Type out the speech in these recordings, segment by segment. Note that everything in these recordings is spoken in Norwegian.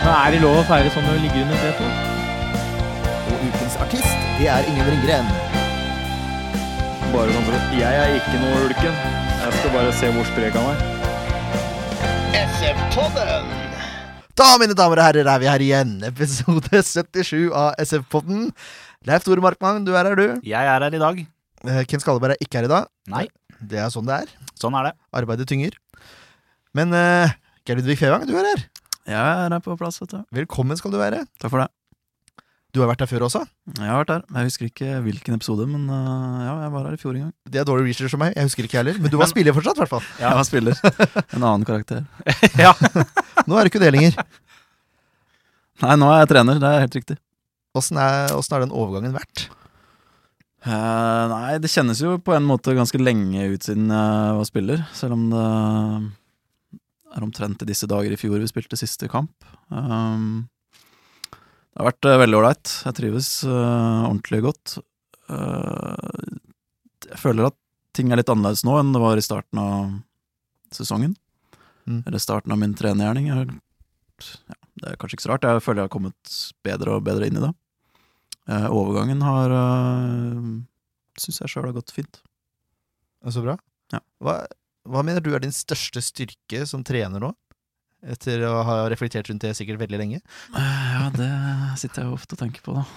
Men er det lov å feire sånn når du ligger under setet? Og ukens artist, det er Ingen Ringgren. Bare sånn for at Jeg er ikke noe ulken. Jeg skal bare se hvor sprek han er. SF-podden! Da, mine damer og herrer, er vi her igjen. Episode 77 av SF-podden. Leif Tore Markmann, du er her, du. Jeg er her i dag. Eh, Ken Skalleberg er ikke her i dag. Nei. Det er sånn det er. Sånn er det. Arbeidet tynger. Men uh, Geir Ludvig Fevang, du er her. Jeg er her på plass, vet du. Velkommen skal du være. Takk for det. Du har vært her før også. Jeg har vært her. Jeg husker ikke hvilken episode, men uh, ja, jeg var her i fjor en gang. Det er dårlig research som meg. Jeg husker ikke heller. Men du var spiller fortsatt, i hvert fall. Jeg var spiller. En annen karakter. ja. Nå er du ikke det lenger. Nei, nå er jeg trener. Det er helt riktig. Åssen er den overgangen vært? Uh, nei, det kjennes jo på en måte ganske lenge ut siden jeg var spiller, selv om det er omtrent i disse dager i fjor vi spilte siste kamp. Um, det har vært eh, veldig ålreit. Jeg trives uh, ordentlig godt. Uh, jeg føler at ting er litt annerledes nå enn det var i starten av sesongen. Mm. Eller starten av min trenergjerning. Ja, det er kanskje ikke så rart. Jeg føler jeg har kommet bedre og bedre inn i det. Uh, overgangen har uh, Syns jeg sjøl har gått fint. Så bra. Ja. Hva, hva mener du er din største styrke som trener nå? Etter å ha reflektert rundt det sikkert veldig lenge. Eh, Ja, det sitter jeg jo ofte og tenker på, da.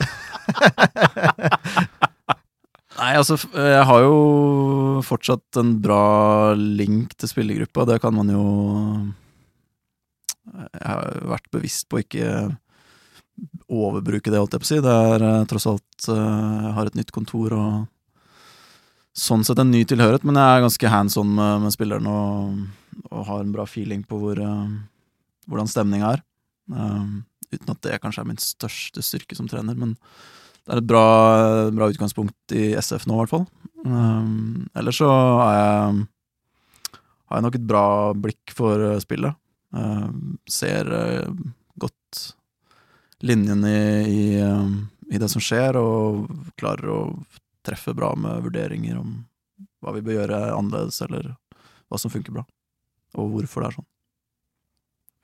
Nei, altså, jeg har jo fortsatt en bra link til spillergruppa. Det kan man jo Jeg har vært bevisst på å ikke overbruke det, holdt jeg på å si. Det er eh, tross alt eh, Jeg har et nytt kontor og sånn sett en ny tilhørighet, men jeg er ganske hands on med, med spilleren og, og har en bra feeling på hvor, eh, hvordan stemninga er. Uh, uten at det kanskje er min største styrke som trener, men det er et bra, bra utgangspunkt i SF nå, i hvert fall. Uh, ellers så jeg, har jeg nok et bra blikk for spillet. Uh, ser godt linjen i, i, i det som skjer, og klarer å treffe bra med vurderinger om hva vi bør gjøre annerledes, eller hva som funker bra, og hvorfor det er sånn.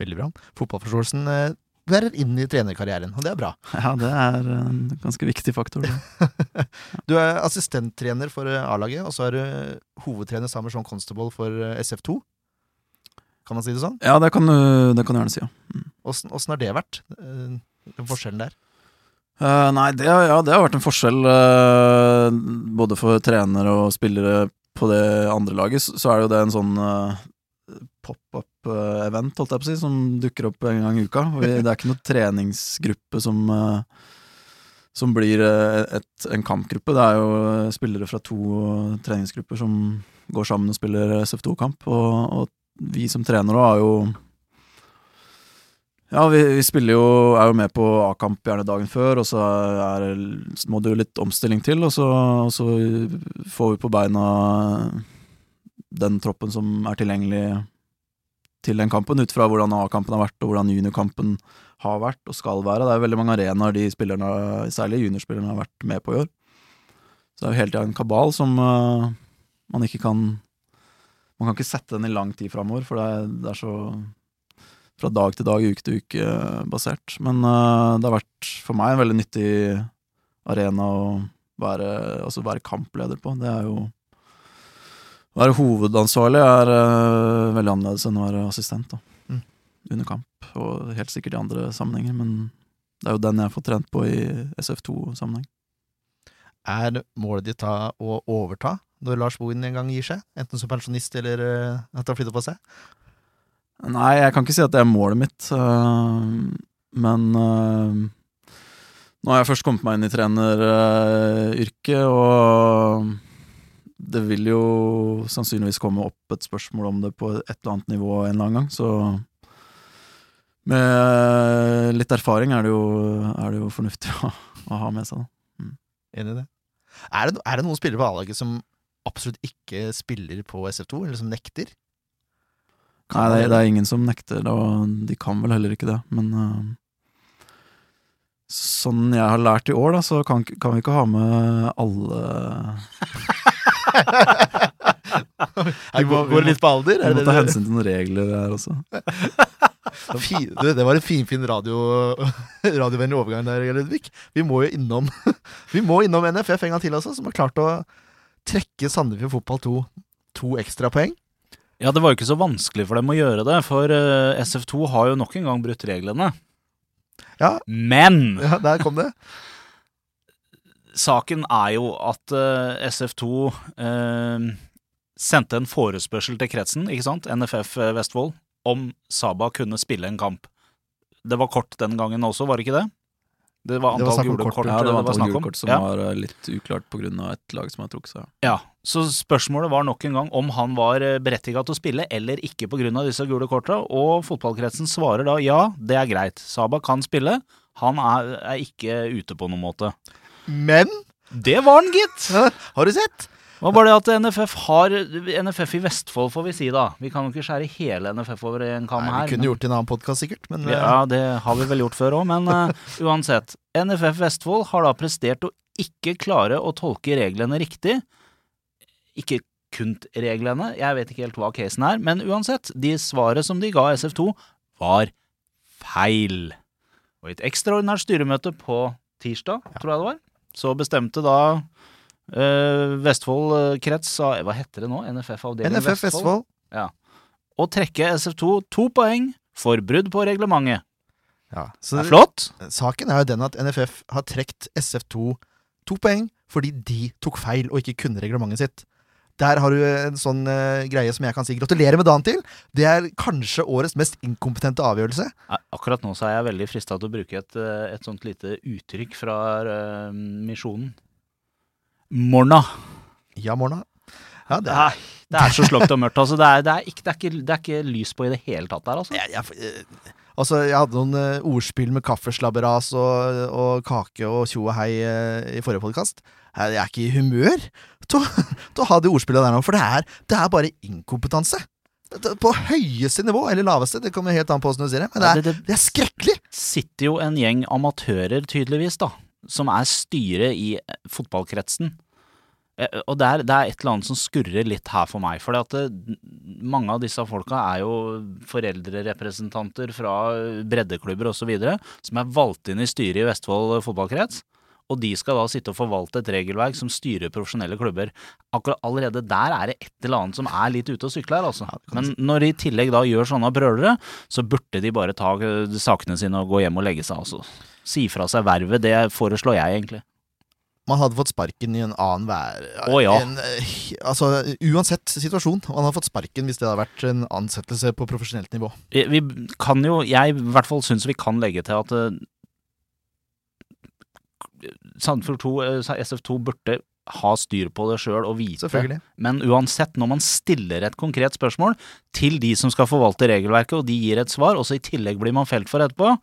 Veldig bra. Fotballforståelsen eh, bærer inn i trenerkarrieren, og det er bra. Ja, det er en ganske viktig faktor. Du er assistenttrener for eh, A-laget, og så er du hovedtrener sammen med Sean Constable for eh, SF2. Kan man si det sånn? Ja, det kan du, det kan du gjerne si, ja. Mm. Åssen har det vært? eh, Den forskjellen der? Uh, nei, det, ja, det har vært en forskjell eh, både for trenere og spillere på det andre laget. Så, er det jo det en sånn uh, pop-up-event, holdt jeg på å si, som dukker opp en gang i uka. Det er ikke noen treningsgruppe som eh, som blir eh, et, en kampgruppe. Det er jo eh, spillere fra to treningsgrupper som går sammen og spiller SF2-kamp. Og, og vi som trener òg har jo Ja, vi, vi spiller jo er jo med på A-kamp gjerne dagen før, og så er, må det jo litt omstilling til, og så, og så får vi på beina den troppen som er tilgjengelig til den kampen, ut fra hvordan A-kampen har vært, og hvordan juniorkampen har vært og skal være. Det er veldig mange arenaer de spillerne, særlig juniorspillerne, har vært med på i år. Så det er jo hele tida en kabal som uh, man ikke kan Man kan ikke sette den i lang tid framover, for det er, det er så fra dag til dag, uke til uke eh, basert. Men uh, det har vært for meg en veldig nyttig arena å være, altså være kampleder på. Det er jo Å være hovedansvarlig er uh, veldig annerledes enn å være assistent da. Mm. under kamp, og helt sikkert i andre sammenhenger, men det er jo den jeg får trent på i SF2-sammenheng. Er målet ditt da å overta når Lars Bohin en gang gir seg? Enten som pensjonist eller at han flytter på seg? Nei, jeg kan ikke si at det er målet mitt, øh, men øh, nå har jeg først kommet meg inn i treneryrket, og det vil jo sannsynligvis komme opp et spørsmål om det på et eller annet nivå en eller annen gang, så Med litt erfaring er det jo, er det jo fornuftig å, å ha med seg. da. Enig i det, er det noen spillere på A-laget som absolutt ikke spiller på SF2, eller som nekter? Nei, det, det er ingen som nekter, og de kan vel heller ikke det, men uh, Sånn jeg har lært i år, da, så kan, kan vi ikke ha med alle Er, går, går det litt på alder? Vi må ta hensyn til noen regler her også. Du, det var en finfin radio, radiovennlig overgang der, Ludvig. Vi må jo innom Vi må innom NFF en gang til, altså, som har klart å trekke Sandefjord Fotball 2 to ekstrapoeng. Ja, det var jo ikke så vanskelig for dem å gjøre det, for eh, SF2 har jo nok en gang brutt reglene. Ja. Men Ja, der kom det. saken er jo at eh, SF2 eh, sendte en forespørsel til kretsen, ikke sant, NFF eh, Vestfold, om Saba kunne spille en kamp. Det var kort den gangen også, var det ikke det? Det var Det var antall snakk gule kort. Ja, det var antall gule kort som Ja. var eh, litt uklart pga. et lag som har trukket seg. Ja, så spørsmålet var nok en gang om han var berettiga til å spille eller ikke pga. disse gule korta, og fotballkretsen svarer da ja, det er greit. Saba kan spille, han er, er ikke ute på noen måte. Men Det var han, gitt! har du sett? Det var bare det at NFF har NFF i Vestfold, får vi si da. Vi kan jo ikke skjære hele NFF over en kam her. vi kunne men- gjort det i en annen podkast, sikkert. Men eh, Ja, det har vi vel gjort før òg, men uh, uansett. NFF Vestfold har da prestert å ikke klare å tolke reglene riktig. Ikke kun reglene, jeg vet ikke helt hva casen er, men uansett, de svaret som de ga SF2, var feil. Og i et ekstraordinært styremøte på tirsdag, tror jeg det var, så bestemte da eh, Vestfold eh, krets av Hva heter det nå? NFF avdeling NFF Vestfold Å trekke SF2 to poeng for brudd på reglementet. ja, så Det er flott. Saken er jo den at NFF har trukket SF2 to poeng fordi de tok feil og ikke kunne reglementet sitt. Der har du en sånn uh, greie som jeg kan si gratulerer med dagen til. Det er kanskje årets mest inkompetente avgjørelse. Akkurat nå så er jeg veldig frista til å bruke et, et sånt lite uttrykk fra uh, Misjonen. Morna. Ja, Morna. Ja, det er, det er så slått og mørkt. Altså, det, er, det, er ikke, det, er ikke, det er ikke lys på i det hele tatt der, altså. jeg, jeg, eh, altså, jeg hadde noen eh, ordspill med kaffeslabberas og, og kake og tjo og hei eh, i forrige podkast. Jeg er ikke i humør til å, ha de ordspillene der nå, for det er, det er bare inkompetanse. På høyeste nivå, eller laveste, det kommer helt an på hvordan du sier det, men det er, det, det det er skrekkelig! sitter jo en gjeng amatører, tydeligvis, da, som er styret i fotballkretsen. Eh, Og det er, det er et eller annet som skurrer litt her for meg. For mange av disse folka er jo foreldrerepresentanter fra breddeklubber osv. som er valgt inn i styret i Vestfold fotballkrets. Og de skal da sitte og forvalte et regelverk som styrer profesjonelle klubber. Akkurat Allerede der er det et eller annet som er litt ute å sykle her, altså. Men når de i tillegg da gjør sånne brølere, så burde de bare ta eh, sakene sine og gå hjem og legge seg, altså. Si fra seg vervet, det foreslår jeg egentlig. Man hadde fått sparken i en annen vær... Å, ja. en, eh, altså, uansett situasjon. Man hadde fått sparken hvis det hadde vært en ansettelse på profesjonelt nivå. Vi kan jo, jeg i hvert fall syns vi kan legge til at uh, Sandefjord 2, uh, SF2 burde ha styr på det sjøl og vite. Men uansett, når man stiller et konkret spørsmål til de som skal forvalte regelverket, og de gir et svar, og så i tillegg blir man felt for etterpå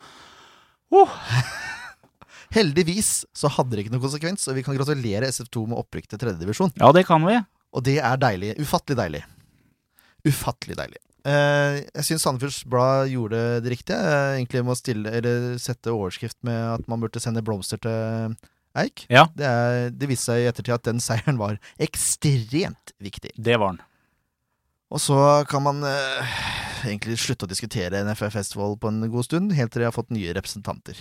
Heldigvis så hadde det ikke noen konsekvens, og vi kan gratulere SF2 med opprykk til tredjedivisjon. Ja, det kan vi. Og det er deilig. Ufattelig deilig. Ufattelig deilig. Uh, jeg syns Sandefjords Blad gjorde det riktige. Uh, egentlig med å stille, eller sette overskrift med at man burde sende blomster til Eik. Ja. Det, er, det viste seg i ettertid at den seieren var ekstremt viktig. Det var den. Og så kan man eh, egentlig slutte å diskutere NFF Festival på en god stund, helt til de har fått nye representanter.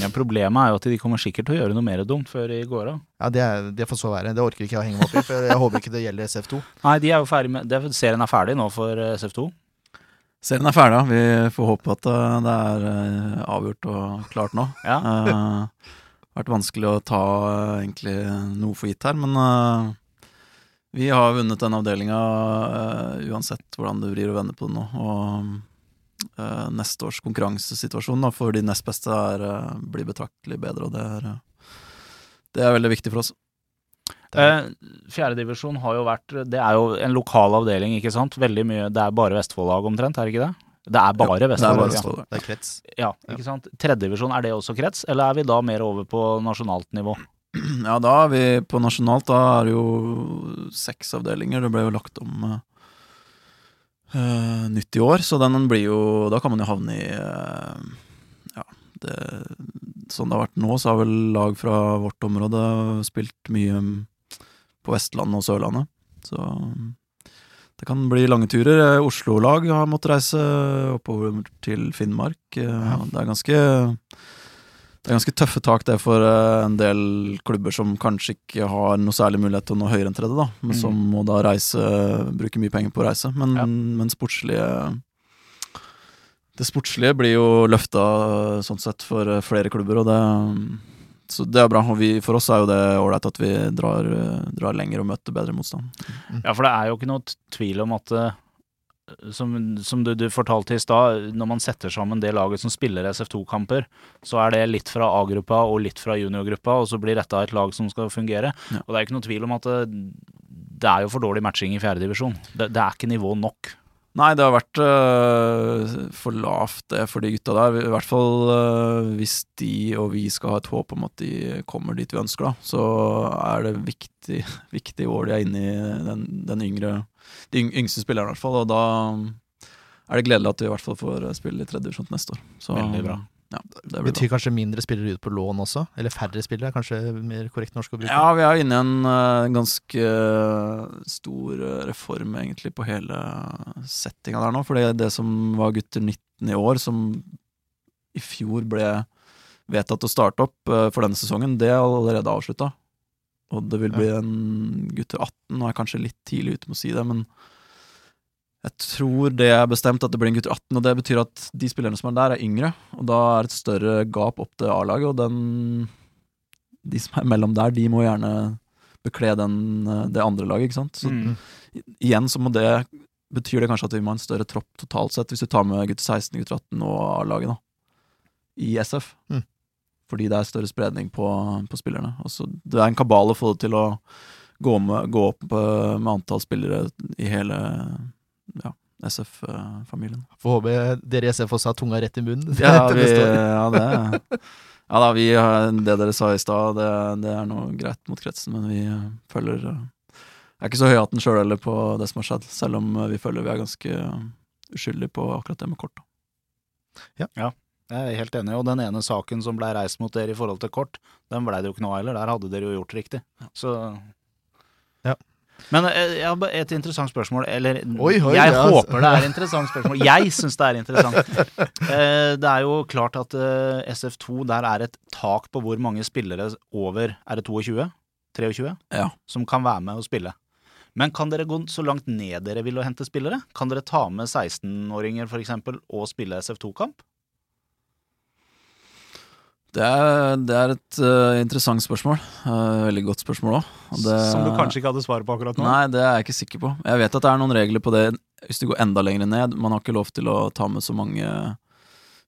Ja, problemet er jo at de kommer sikkert til å gjøre noe mer dumt før i går av. Ja, det, er, det får så være. Det orker ikke jeg å henge meg opp i, for jeg håper ikke det gjelder SF2. Nei, de er jo ferdig med er, Serien er ferdig nå for eh, SF2. Serien er ferdig, vi får håpe at eh, det er eh, avgjort og klart nå. Ja. har vært vanskelig å ta egentlig noe for gitt her, men eh, vi har vunnet den avdelinga uansett hvordan det vrir og vender på det nå. Og uh, neste års konkurransesituasjon da, for de nest beste er, uh, blir betraktelig bedre, og det er, det er veldig viktig for oss. Eh, Fjerdedivisjon har jo vært Det er jo en lokal avdeling, ikke sant? Veldig mye Det er bare Vestfold-lag omtrent, er det ikke det? Det er bare det Vestfold. bare ja. Det er krets. Ja, ikke sant. Tredjedivisjon, er det også krets, eller er vi da mer over på nasjonalt nivå? Ja, da er vi på nasjonalt. Da er det jo seks avdelinger. Det ble jo lagt om eh, nytt i år, så den blir jo Da kan man jo havne i uh, Ja, det Sånn det har vært nå, så har vel lag fra vårt område spilt mye på Vestlandet og Sørlandet. Så det kan bli lange turer. Oslo-lag har måttet reise oppover til Finnmark. Ja. Det er ganske det er ganske tøffe tak det for eh, en del klubber som kanskje ikke har noe særlig mulighet til å nå høyere enn tredje, da. Men som må da reise, bruke mye penger på å reise. Men, Ja. men sportslige Det sportslige blir jo løfta sånn sett for eh, flere klubber, og det Så det er bra. Og vi, for oss er jo det ålreit at vi drar, eh, drar lenger og møter bedre motstand. Ja, for det er jo ikke noe tvil om at eh, som, som du, du fortalte i stad, når man setter sammen det laget som spiller SF2-kamper, så er det litt fra A-gruppa og litt fra juniorgruppa, og så blir dette et lag som skal fungere. Ja. Og det er ikke noe tvil om at det, det er jo for dårlig matching i fjerdedivisjon. Det, det er ikke nivå nok. Nei, det har vært øh, for lavt det for de gutta der. I hvert fall øh, hvis de og vi skal ha et håp om at de kommer dit vi ønsker, da. Så er det viktig, viktig år de er inne i den, den yngre De yngste spillerne, i hvert fall. Og da er det gledelig at vi i hvert fall får spille i tredje divisjon neste år. Så, Veldig bra. Ja, det betyr bra. kanskje mindre spillere ut på lån også? Eller færre spillere, er kanskje mer korrekt norsk å bruke? Ja, vi er inne i en uh, ganske øh, stor reform egentlig på hele settinga der nå. For det, det som var gutter 19 i år, som i fjor ble vedtatt å starte opp uh, for denne sesongen, det er allerede avslutta. Og det vil bli en gutter 18, nå er jeg kanskje litt tidlig ute med å si det, men jeg tror det er bestemt at det blir en gutter 18, og det betyr at de spillerne som er der, er yngre, og da er et større gap opp til A-laget, og den De som er mellom der, de må gjerne bekle den, eh, det andre laget, ikke sant. Så Mm. igjen så må det Betyr det kanskje at vi må ha en større tropp totalt sett, hvis du tar med gutter 16, gutter 18 og A-laget, da. I SF. Mm. Fordi det er større spredning på, på spillerne. Og det er en kabal å få det til å gå, med, gå opp eh, med antall spillere i hele ja, SF-familien. Får håpe dere i SF også har tunga rett i munnen. Ja, vi, ja, det Ja da, vi har det dere sa i stad, det, det er noe greit mot kretsen, men vi eh, følger Jeg er ikke så høyhatten sjøl heller på det som har skjedd, selv om eh, vi føler vi er ganske eh, uskyldige på akkurat det med kort. da. Jeg er helt enig, og den ene saken som ble reist mot dere i forhold til kort, den ble det jo ikke noe av heller. Der hadde dere jo gjort riktig. Så Ja. Men eh, jeg har et interessant spørsmål. Eller Oi, oi, jeg ja, håper det er et interessant spørsmål. Jeg syns det er interessant. Eh, Det er jo klart at eh, SF2 der er et tak på hvor mange spillere over Er det 22? 23? Ja. Som kan være med og spille. Men kan dere gå så langt ned dere vil og hente spillere? Kan dere ta med 16-åringer f.eks. og spille SF2-kamp? Det er, det er et uh, interessant spørsmål. Uh, veldig godt spørsmål òg. Som du kanskje ikke hadde svaret på akkurat nå? Nei, det er jeg ikke sikker på. Jeg vet at det er noen regler på det hvis du går enda lenger ned. Man har ikke lov til å ta med så mange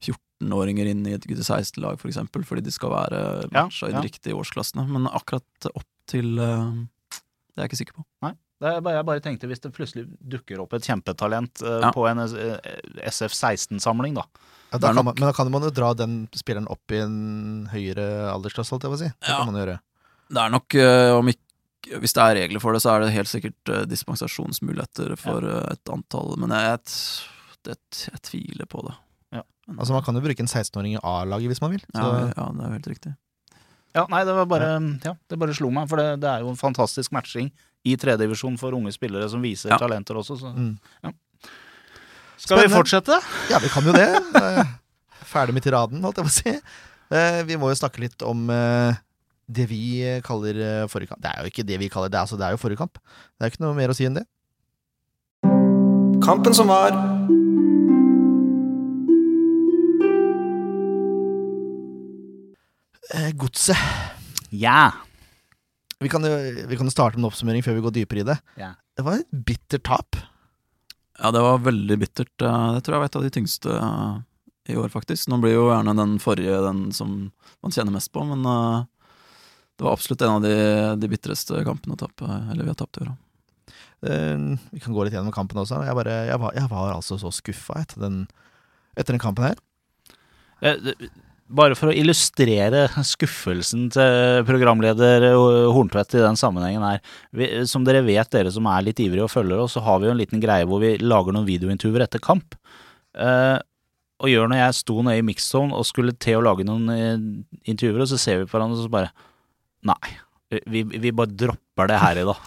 14-åringer inn i et gutte 16-lag, for eksempel, fordi de skal være Ja, ja. i de riktige årsklassene. Men akkurat opp til uh, Det er jeg ikke sikker på. Bare, jeg bare tenkte hvis det plutselig dukker opp et kjempetalent eh, Ja. på en eh, SF16-samling, da. Ja, da kan man, men da kan man jo dra den spilleren opp i en høyere aldersklasse, holdt jeg på å si. Det Ja. kan man gjøre. Det er nok, eh, om ikke Hvis det er regler for det, så er det helt sikkert dispensasjonsmuligheter for eh, et antall, men jeg, jeg, jeg tviler på det. Ja. Men- Altså Man kan jo bruke en 16-åring i A-laget hvis man vil. Så, ja, ja, det er jo helt riktig. Ja, nei, det var bare Ja, det bare slo meg, for det, det er jo en fantastisk matching i tredjedivisjon for unge spillere som viser Ja. talenter også, så mm. Skal vi fortsette? Ja, vi kan jo det. Eh, Ferdig med tiraden, holdt jeg på å si. Eh, Vi må jo snakke litt om eh, det vi kaller forrige kamp. Det er jo ikke det vi kaller det, altså det er jo forrige kamp. Det er ikke noe mer å si enn det. Kampen som var. Eh, Godset. Ja. Vi kan, jo, vi kan jo starte med en oppsummering før vi går dypere i det. Ja. Det var et bittert tap. Ja, det var veldig bittert. Eh, Det tror jeg var et av de tyngste eh, i år, faktisk. Nå blir jo gjerne den forrige den som man kjenner mest på, men eh, det var absolutt en av de, de bitreste kampene å tape, eller vi har tapt i år. Eh, vi kan gå litt gjennom kampen også. Jeg, bare, jeg, var, jeg var altså så skuffa etter den, etter den kampen her. Det, det- Bare for å illustrere skuffelsen til programleder Horntvedt i den sammenhengen her. Vi, som dere vet, dere som er litt ivrige og følger oss, så har vi jo en liten greie hvor vi lager noen videointervjuer etter kamp. Eh, og gjør når jeg sto nede i mixzone og skulle til å lage noen eh, intervjuer, og så ser vi på hverandre og så bare Nei, vi, vi bare dropper det her i dag.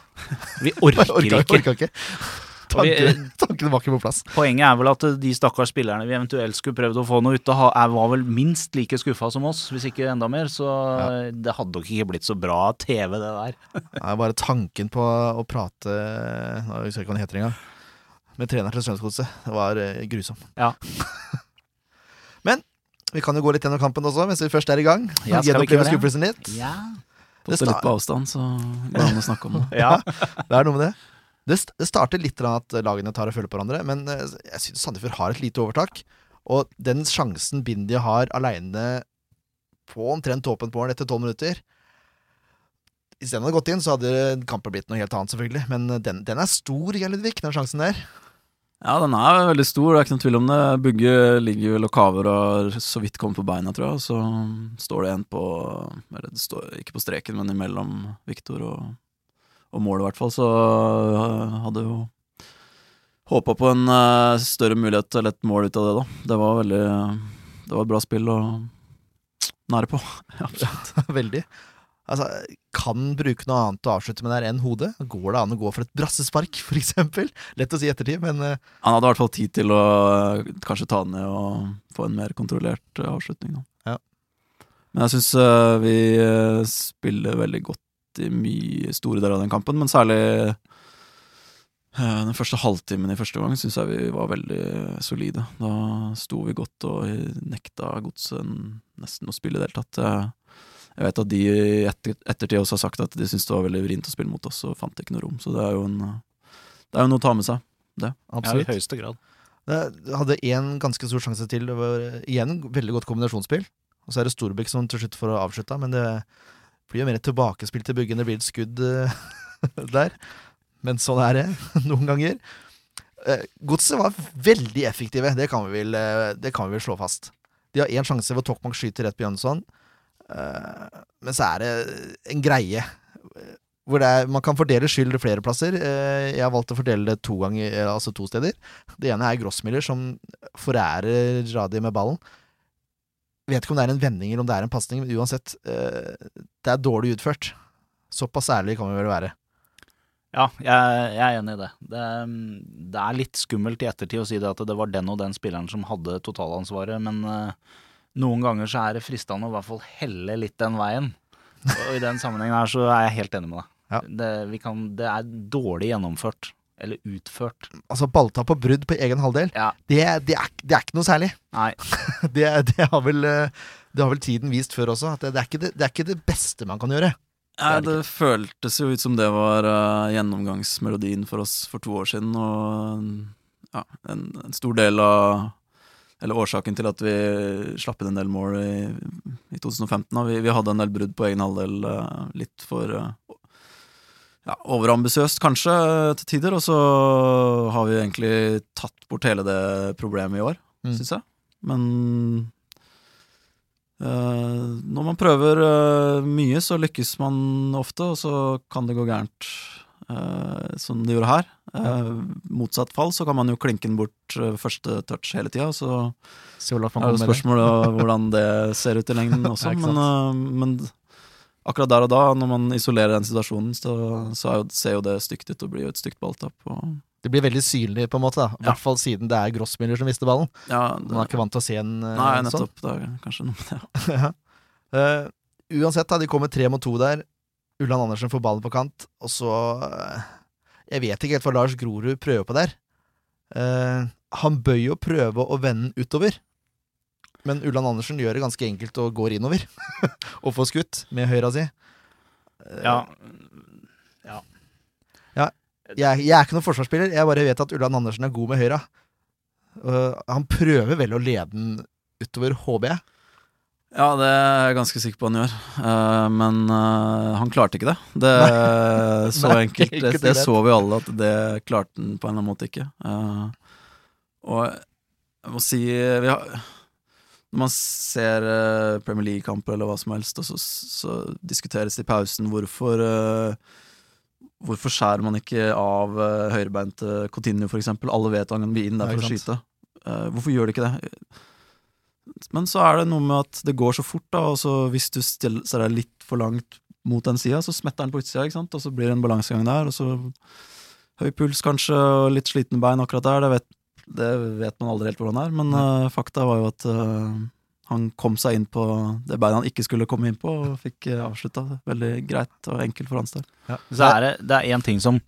Vi orker orker ikke. Orker ikke. Vi- Tankene, tankene var ikke på plass. Poenget er vel at de stakkars spillerne vi eventuelt skulle prøvd å få noe ut av, er- var vel minst like skuffa som oss, hvis ikke enda mer. Så det hadde nok ikke blitt så bra TV, det der. Nei, bare tanken på å prate Nå husker jeg ikke hva han heter engang. Med treneren til Strømsgodset. Det var eh, grusom. Ja. Men vi kan jo gå litt gjennom kampen også, mens vi først er i gang. Ja, Gjenoppleve skuffelsen litt. Ja. Fått det litt på avstand, så går det an å snakke om det. ja. Det er noe med det. Det, st det starter litt at lagene tar og følger på hverandre, men eh, jeg syns Sandefjord har et lite overtak. Og den sjansen Bindi har aleine på omtrent åpent mål etter tolv minutter Hvis den hadde gått inn, så hadde kampen blitt noe helt annet, selvfølgelig. Men den, den er stor, Gjerludvik, den sjansen der. Ja, den er veldig stor, det er ikke noen tvil om det. Bugge ligger vel og kaver og så vidt kommet på beina, tror jeg. Og så står det en på Eller det står ikke på streken, men imellom Viktor og, og målet, i hvert fall. Så øh, hadde jo håpa på en øh, større mulighet eller et mål ut av det, da. Det var veldig Det var et bra spill og nære på. Ja, absolutt. Veldig. Altså, kan bruke noe annet å avslutte med der enn hodet. Går det an å gå for et brassespark, eksempel? Lett å si i ettertid, men eh, Han hadde i hvert fall tid til å kanskje ta den ned og få en mer kontrollert avslutning. Da. Ja. Men jeg syns vi spiller veldig godt i mye store deler av den kampen, men særlig øh, den første halvtimen i første gang syns jeg vi var veldig solide. Da sto vi godt og nekta godset nesten å spille i det hele tatt. Jeg- Jeg vet at de i etter, ettertid også har sagt at de syntes det var veldig vrient å spille mot oss, og fant ikke noe rom. Så det er jo, en, det er jo noe å ta med seg. ja, i absolutt. høyeste grad. Det hadde én ganske stor sjanse til. Det var eh, igjen veldig godt kombinasjonsspill. Og så er det Storbekk som til slutt får avslutta, men det blir jo mer et tilbakespill til Bugge enn det blir et skudd eh, der. Men sånn er det noen ganger. Eh, Godset var veldig effektive, det kan vi vel, eh, kan vi vel slå fast. De har én sjanse hvor Tokmak skyter rett på Jønsson, men så er det en greie. Hvor er, man kan fordele skyld flere plasser. Jeg har valgt å fordele det to ganger, altså to steder. Det ene er Grossmiller som forærer Radi med ballen. Vet ikke om det er en vending eller om det er en pasning, men uansett, eh, det er dårlig utført. Såpass ærlig kan vi vel være. Ja, jeg, jeg er enig i det. det. Det er litt skummelt i ettertid å si det at det var den og den spilleren som hadde totalansvaret, men eh, noen ganger så er det fristende å i hvert fall helle litt den veien. Og i den sammenhengen her så er jeg helt enig med deg. Ja. Det, vi kan, det er dårlig gjennomført. Eller utført. Altså Balltap og brudd på egen halvdel, Ja. det, det, er, det er ikke noe særlig. Nei. Det, det, har vel, eh, det har vel tiden vist før også, at det, det, er ikke det, det er ikke det beste man kan gjøre. Ja, er det det føltes jo ut som det var uh, gjennomgangsmelodien for oss for to år siden. Og ja, en, en stor del av Eller årsaken til at vi slapp inn en del mål i, i 2015. Da. Vi, vi hadde en del brudd på egen halvdel, uh, litt for uh, ja, overambisiøst kanskje til tider. Og så har vi egentlig tatt bort hele det problemet i år, Mm. syns jeg. Men Eh, når man prøver eh, mye, så lykkes man ofte, og så kan det gå gærent, uh, som det gjorde her. Eh, motsatt fall så kan man jo klinke den bort eh, første touch hele tida, så er det det. spørsmålet om hvordan det ser ut i lengden også. Ja, men, eh, men akkurat der og da, når man isolerer den situasjonen, så, så jo, ser jo det stygt ut og blir jo et stygt balltap. Det blir veldig synlig, på en måte. da I Ja. hvert fall siden det er Grossmiller som mister ballen. ja, Man er ikke vant til å se en sånn. Nei, sånn. nettopp. Det er kanskje noe med det. Ja. uh, uansett, da, de kommer tre mot to der. Ulland Andersen får ballen på kant, og så uh, Jeg vet ikke helt hva Lars Grorud prøver på der. Uh, han bør jo prøve å vende den utover, men Ulland Andersen gjør det ganske enkelt og går innover. og får skutt med høyra si. Ja. Ja. jeg, jeg er ikke noen forsvarsspiller, jeg bare vet at Ulland Andersen er god med høyra. Uh, han prøver vel å lede den utover, HB. Ja, det er jeg ganske sikker på han gjør. Uh, men uh, han klarte ikke det. Det Så Nei, enkelt. Det, det så vi alle, at det klarte han på en eller annen måte ikke. Eh, og jeg må si vi har, Når man ser uh, Premier League-kamper eller hva som helst, og så, så diskuteres det i pausen hvorfor uh, Hvorfor skjærer man ikke av uh, høyrebeinte Coutinho, for eksempel? Alle vet han bli inn der for å skyte. Uh, hvorfor gjør de ikke det? Men så er det noe med at det går så fort, da, og så hvis du stiller deg litt for langt mot den sida, så smetter den på utsida, ikke sant, og så blir det en balansegang der, og så høy puls kanskje, og litt slitne bein akkurat der, det vet, det vet man aldri helt hvordan det er, men uh, fakta var jo at uh, han kom seg inn på det beinet han ikke skulle komme inn på, og fikk uh, avslutta veldig greit og enkelt for hans del. Så er det, det er én ting som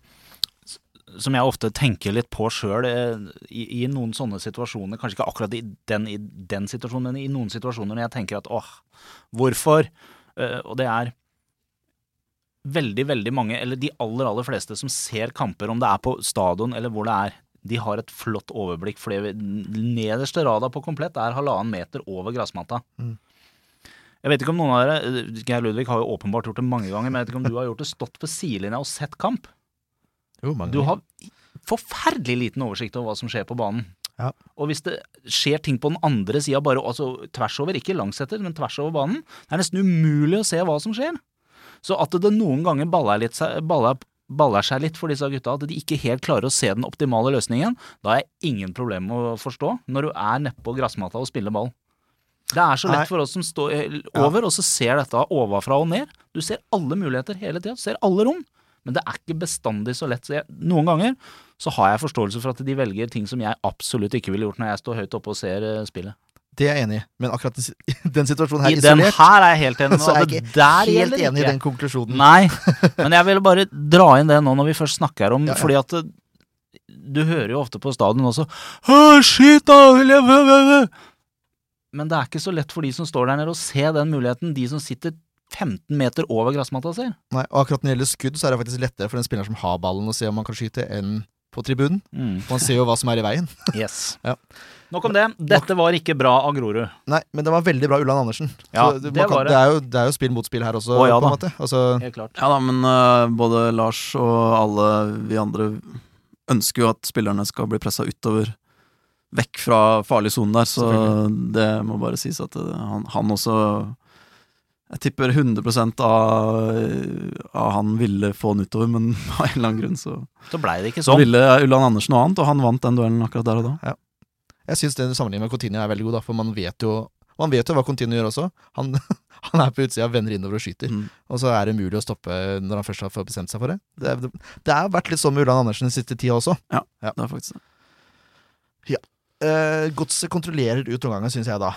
som jeg ofte tenker litt på sjøl i, i noen sånne situasjoner. Kanskje ikke akkurat i den, i den situasjonen, men i noen situasjoner når jeg tenker at åh, hvorfor? Uh, og det er veldig, veldig mange, eller de aller, aller fleste som ser kamper, om det er på stadion eller hvor det er, de har et flott overblikk, fordi nederste rada på komplett er halvannen meter over gressmatta. Mm. Jeg vet ikke om noen av dere eh, Geir Ludvig har jo åpenbart gjort det mange ganger, men jeg vet ikke om du har gjort det, stått ved sidelinja og sett kamp. Jo, mange Du har forferdelig liten oversikt over hva som skjer på banen. Ja. Og hvis det skjer ting på den andre sida, bare altså, tvers over, ikke langsetter, men tvers over banen, det er nesten umulig å se hva som skjer. Så at det noen ganger baller, litt, baller, baller seg litt for disse gutta, at de ikke helt klarer å se den optimale løsningen, da har jeg ingen problem med å forstå, når du er nedpå gressmatta og spiller ball. Det er så lett for oss som står over, over, og så ser dette ovenfra og ned. Du ser alle muligheter hele tida, du ser alle rom. Men det er ikke bestandig så lett. Så jeg, noen ganger så har jeg forståelse for at de velger ting som jeg absolutt ikke ville gjort når jeg står høyt oppe og ser eh, spillet. Det er jeg enig i, men akkurat den, den situasjonen her I den her er jeg helt enig med. så er jeg ikke der helt gjelder enig i den konklusjonen. Nei, men jeg ville bare dra inn det nå når vi først snakker om Ja, ja. Fordi at du hører jo ofte på stadion også «Å, Shit, da! vil jeg- vø, vø, vø». Men det er ikke så lett for de som står der nede å se den muligheten de som sitter 15 meter over gressmatta ser. Nei, og akkurat når det gjelder skudd, så er det faktisk lettere for den spilleren som har ballen, å se om man kan skyte, enn på tribunen. Man ser jo hva som er i veien. Yes. Ja. Nok om det. Dette var ikke bra av Grorud. Nei, men det var veldig bra Ulland Andersen. Ja, Så det kan, var det. det. Er jo, det er jo spill mot spill her også, Å, ja på en måte. Altså, Helt klart. Ja da, men uh, både Lars og alle vi andre ønsker jo at spillerne skal bli pressa utover, vekk fra farlig sone der, så det må bare sies at eh, han, han også Jeg tipper 100 av, av han ville få den utover, men av en eller annen grunn så, Så blei det ikke så sånn. ville Ulland Andersen noe annet, og han vant den duellen akkurat der og da. Jeg syns den sammenligningen med Coutinho er veldig god, da, for man vet jo man vet jo hva Coutinho gjør også. Han, han er på utsida, vender innover og skyter. Mm. Og så er det umulig å stoppe når han først har bestemt seg for det. Det, er, det har vært litt sånn med Ulland Andersen den siste tida også. Ja, Det er faktisk det. Eh, Godset kontrollerer ut omgangen, syns jeg da.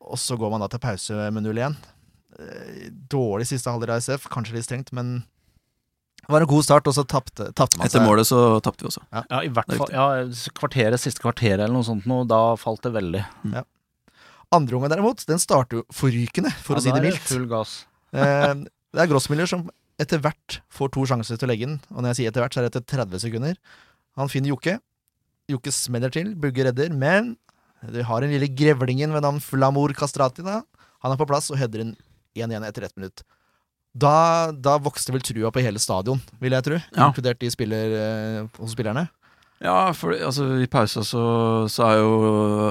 Og så går man da til pause med 0-1. Eh, dårlig siste halvdel av SF, kanskje litt strengt, men det var en god start, og så tapte, man Etter målet så tapte vi også. Ja, i hvert er fall. Ja, kvarteret, siste kvarteret eller noe sånt noe, da falt det veldig. Andre omgang derimot, den starter jo forrykende, for å si Ja, det er mildt. Full gass. Eh, det er Grossmiller som etter hvert får to sjanser til å legge den, og når jeg sier etter hvert, så er det etter 30 sekunder. Han finner Jokke. Jokke smeller til, Bugge redder, men du har den lille grevlingen ved navn Flamor Kastrati, da. Han er på plass og header inn 1-1 etter ett minutt. Da, da vokste vel trua på hele stadion, vil jeg tro, Ja. inkludert de spiller, eh, hos spillerne. Ja, for altså, i pausa så, så er jo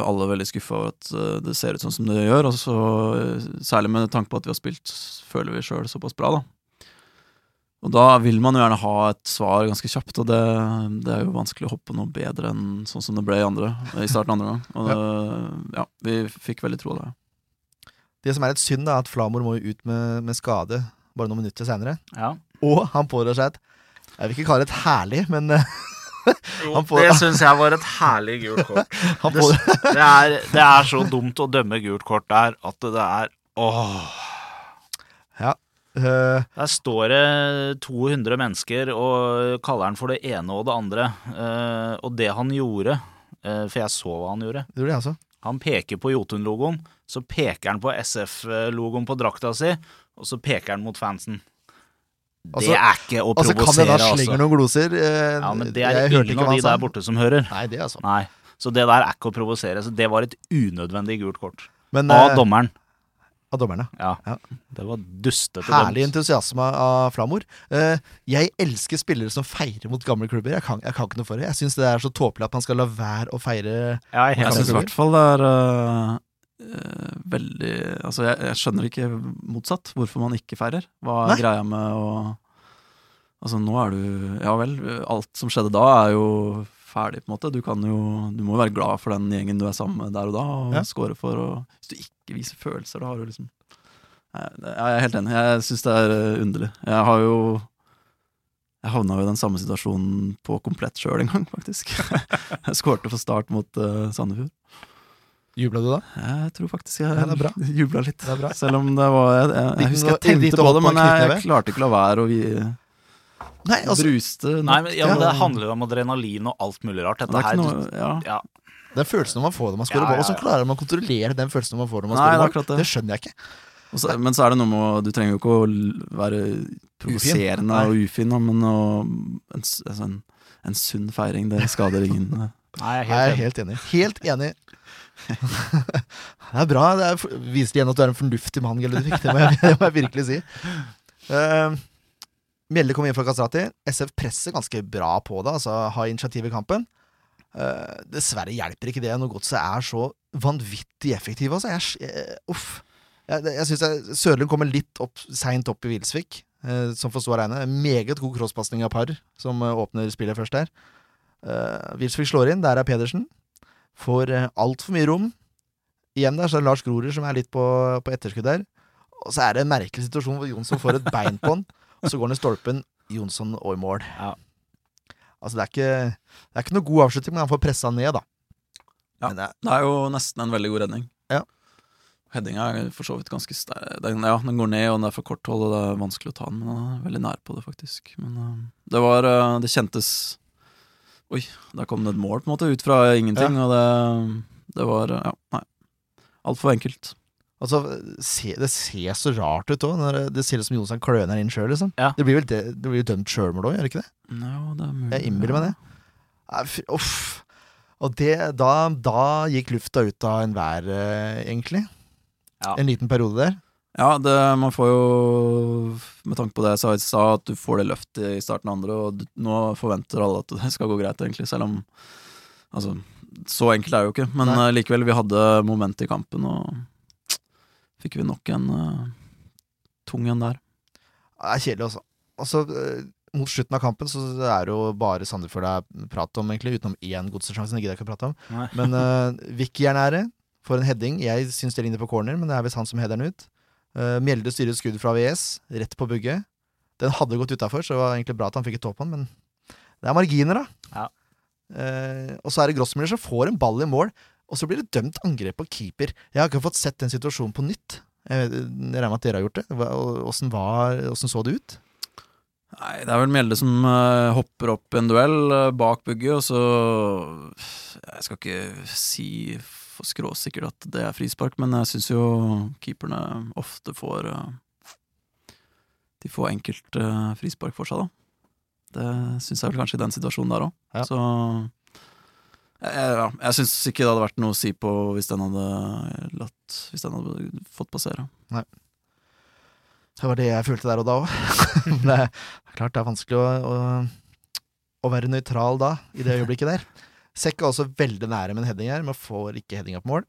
alle veldig skuffa over at eh, det ser ut sånn som det gjør. Og så, eh, særlig med tanke på at vi har spilt, føler vi sjøl, såpass bra, da. Og da vil man jo gjerne ha et svar ganske kjapt, og det, det er jo vanskelig å hoppe noe bedre enn sånn som det ble i, andre, i starten andre gang. Og det, ja, vi fikk veldig troa der. Det som er et synd, er at Flamor må jo ut med, med skade bare noen minutter senere. Ja. Og han pådrar seg et Jeg vil ikke kalle det et herlig, men jo, Han får- Det syns jeg var et herlig gult kort. Det, det, er, det er så dumt å dømme gult kort der at det er Åh. eh, Der står det 200 mennesker og kaller han for det ene og det andre. Uh, og det han gjorde, uh, for jeg så hva han gjorde Det gjorde altså. Han peker på Jotun-logoen, så peker han på SF-logoen på drakta si, og så peker han mot fansen. Det Altså- er ikke å provosere, altså. kan det da altså. slenger noen gloser. eh, Ja, men det er hørte ingen av de der borte som hører. Nei, det er sånn. Nei. Så det der er ikke å provosere. Så det var et unødvendig gult kort. Men Av eh, dommeren. av dommerne. Ja. Ja. Det var dustete Herlig dømt. entusiasme av Flamor. Eh, jeg elsker spillere som feirer mot gamle klubber. Jeg kan, jeg kan ikke noe for det. Jeg syns det er så tåpelig at man skal la være å feire Ja, jeg Jeg synes syns i hvert fall det er øh, øh, veldig Altså, jeg, jeg skjønner ikke motsatt hvorfor man ikke feirer. Hva er Nei. greia med å Altså, nå er du Ja vel, alt som skjedde da, er jo ferdig, på en måte. Du kan jo Du må jo være glad for den gjengen du er sammen med der og da, og Ja. score for. Og hvis du ikke viser følelser, da har du liksom Nei, Jeg er helt enig. Jeg syns det er øh, underlig. Jeg har jo jeg havna jo i den samme situasjonen på komplett sjøl en gang, faktisk. jeg skårte for start mot uh, Sandefjord. Jubla du da? Jeg tror faktisk jeg Ja, jubla litt. Det bra. Selv om det var Jeg, jeg, jeg husker jeg tenkte på det, men jeg, klarte ikke å la være å vi, Nei, altså, bruste. nok. Nei, men, ja, men Det handler jo om adrenalin og alt mulig rart. Det er her ikke noe ja. ja, den følelsen man får når man scorer Ja, mål, ja, hvordan ja. klarer man å kontrollere den følelsen man får når man Nei, scorer det er mål? det. Det skjønner jeg ikke. Og så, men så er det noe med Du trenger jo ikke å være provoserende og ufin, men å, en, altså en, en sunn feiring, det skader ingen. Nei, jeg er Jeg er helt enig. helt enig. Det er bra. Det er, viser igjen at du er en fornuftig mann. Det, jeg- det må jeg virkelig si. Uh, Mjelde kom inn fra Kastrati. SF presser ganske bra på det, altså har initiativ i kampen. Uh, dessverre hjelper ikke det når godset er så vanvittig effektive. Altså. Jeg, jeg, uff. Jeg, jeg syns Sørlund kommer litt opp, seint opp i Wilsvik, uh, som får stå aleine. Meget god crosspasning av par, som uh, åpner spillet først der. Uh, slår inn, der er Pedersen. Får uh, altfor mye rom. Igjen der så er det Lars Grorud som er litt på, på etterskudd der. Og så er det en merkelig situasjon hvor Jonsson får et bein på han, og så går han i stolpen. Jonsson og i mål. Ja. Altså det er, ikke, det er ikke noe god avslutning, men han får pressa han ned, da. Ja. Men det, Det er jo nesten en veldig god redning. Ja. Headinga er for så vidt ganske sterk. Den, ja, den går ned, og den er for kort hold, og det er vanskelig å ta den. Men han er veldig nær på det, faktisk. Men uh, det var uh, Det kjentes Oi, der kom det et mål, på en måte, ut fra ingenting, og det, det var Ja, nei. Altfor enkelt. altså, se, det ser så rart ut òg. Det ser ut som Johnsen kløner inn sjøl, liksom. Ja. Det blir vel det, det blir jo dømt sjølmål òg, gjør det ikke det? No, det er mulig. Jeg innbiller meg det. Uff. Og det, da, da gikk lufta ut av enhver, eh, egentlig. Ja. En liten periode der. Ja, det, man får jo, med tanke på det jeg sa i stad, at du får det løftet i starten av andre, og du, nå forventer alle at det skal gå greit, egentlig, selv om Altså, så enkelt er det jo ikke, men Nei. eh, likevel, vi hadde moment i kampen, og fikk vi nok en uh, tung en der. Det er kjedelig, altså. Altså, eh, mot slutten av kampen så er det jo bare Sandefjord det er prat om, egentlig. Utenom én godssjanse, det gidder jeg ikke å prate om. Nei. Men uh, Vicky er nære. Får en heading. Jeg syns det ligner på corner, men det er visst han som header den ut. Uh, Mjelde styrer skudd fra VS, rett på bugget. Den hadde gått utafor, så det var egentlig bra at han fikk et tå på den, men det er marginer, da. Ja. Eh, og så er det Grossmiller som får en ball i mål, og så blir det dømt angrep på keeper. Jeg har ikke fått sett den situasjonen på nytt. Jeg vet- jeg regner med at dere har gjort det. Åssen så det ut? Nei, det er vel Mjelde som uh, hopper opp i en duell uh, bak bugget, og så Jeg skal ikke si for skråsikkert at det er frispark, men jeg syns jo keeperne ofte får eh, De får enkelt eh, frispark for seg, da. Det syns jeg vel kanskje i den situasjonen der òg. Ja. Så jeg, ja, jeg syns ikke det hadde vært noe å si på hvis den hadde latt Hvis den hadde fått passere. Nei. Det var det jeg følte der og da òg. det er klart det er vanskelig å, å, å være nøytral da, i det øyeblikket der. Sekk er også veldig nære med en heading her, men får ikke headinga på mål.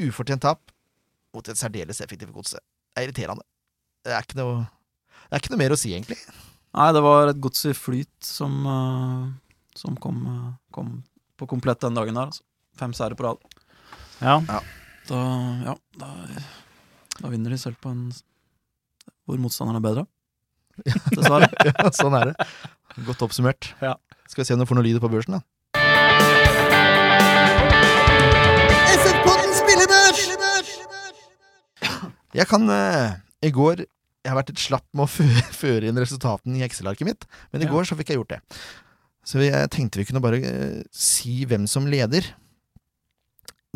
Ufortjent tap mot et særdeles effektivt godse. Det er irriterende. Det er ikke noe Det er ikke noe mer å si, egentlig. Nei, det var et gods i flyt som, uh, som kom, uh, kom på komplett den dagen der. Altså. Fem seire på rad. Ja. Da, ja, da, da vinner de selv på en hvor motstanderen er bedre. Dessverre. ja, sånn er det. Godt oppsummert. Ja. Skal vi se om du får noe lyd på børsen, da. Jeg kan uh, I går Jeg har vært litt slapp med å føre, inn resultatene i Excel-arket mitt, men i Ja. går så fikk jeg gjort det. Så jeg tenkte vi kunne bare uh, si hvem som leder.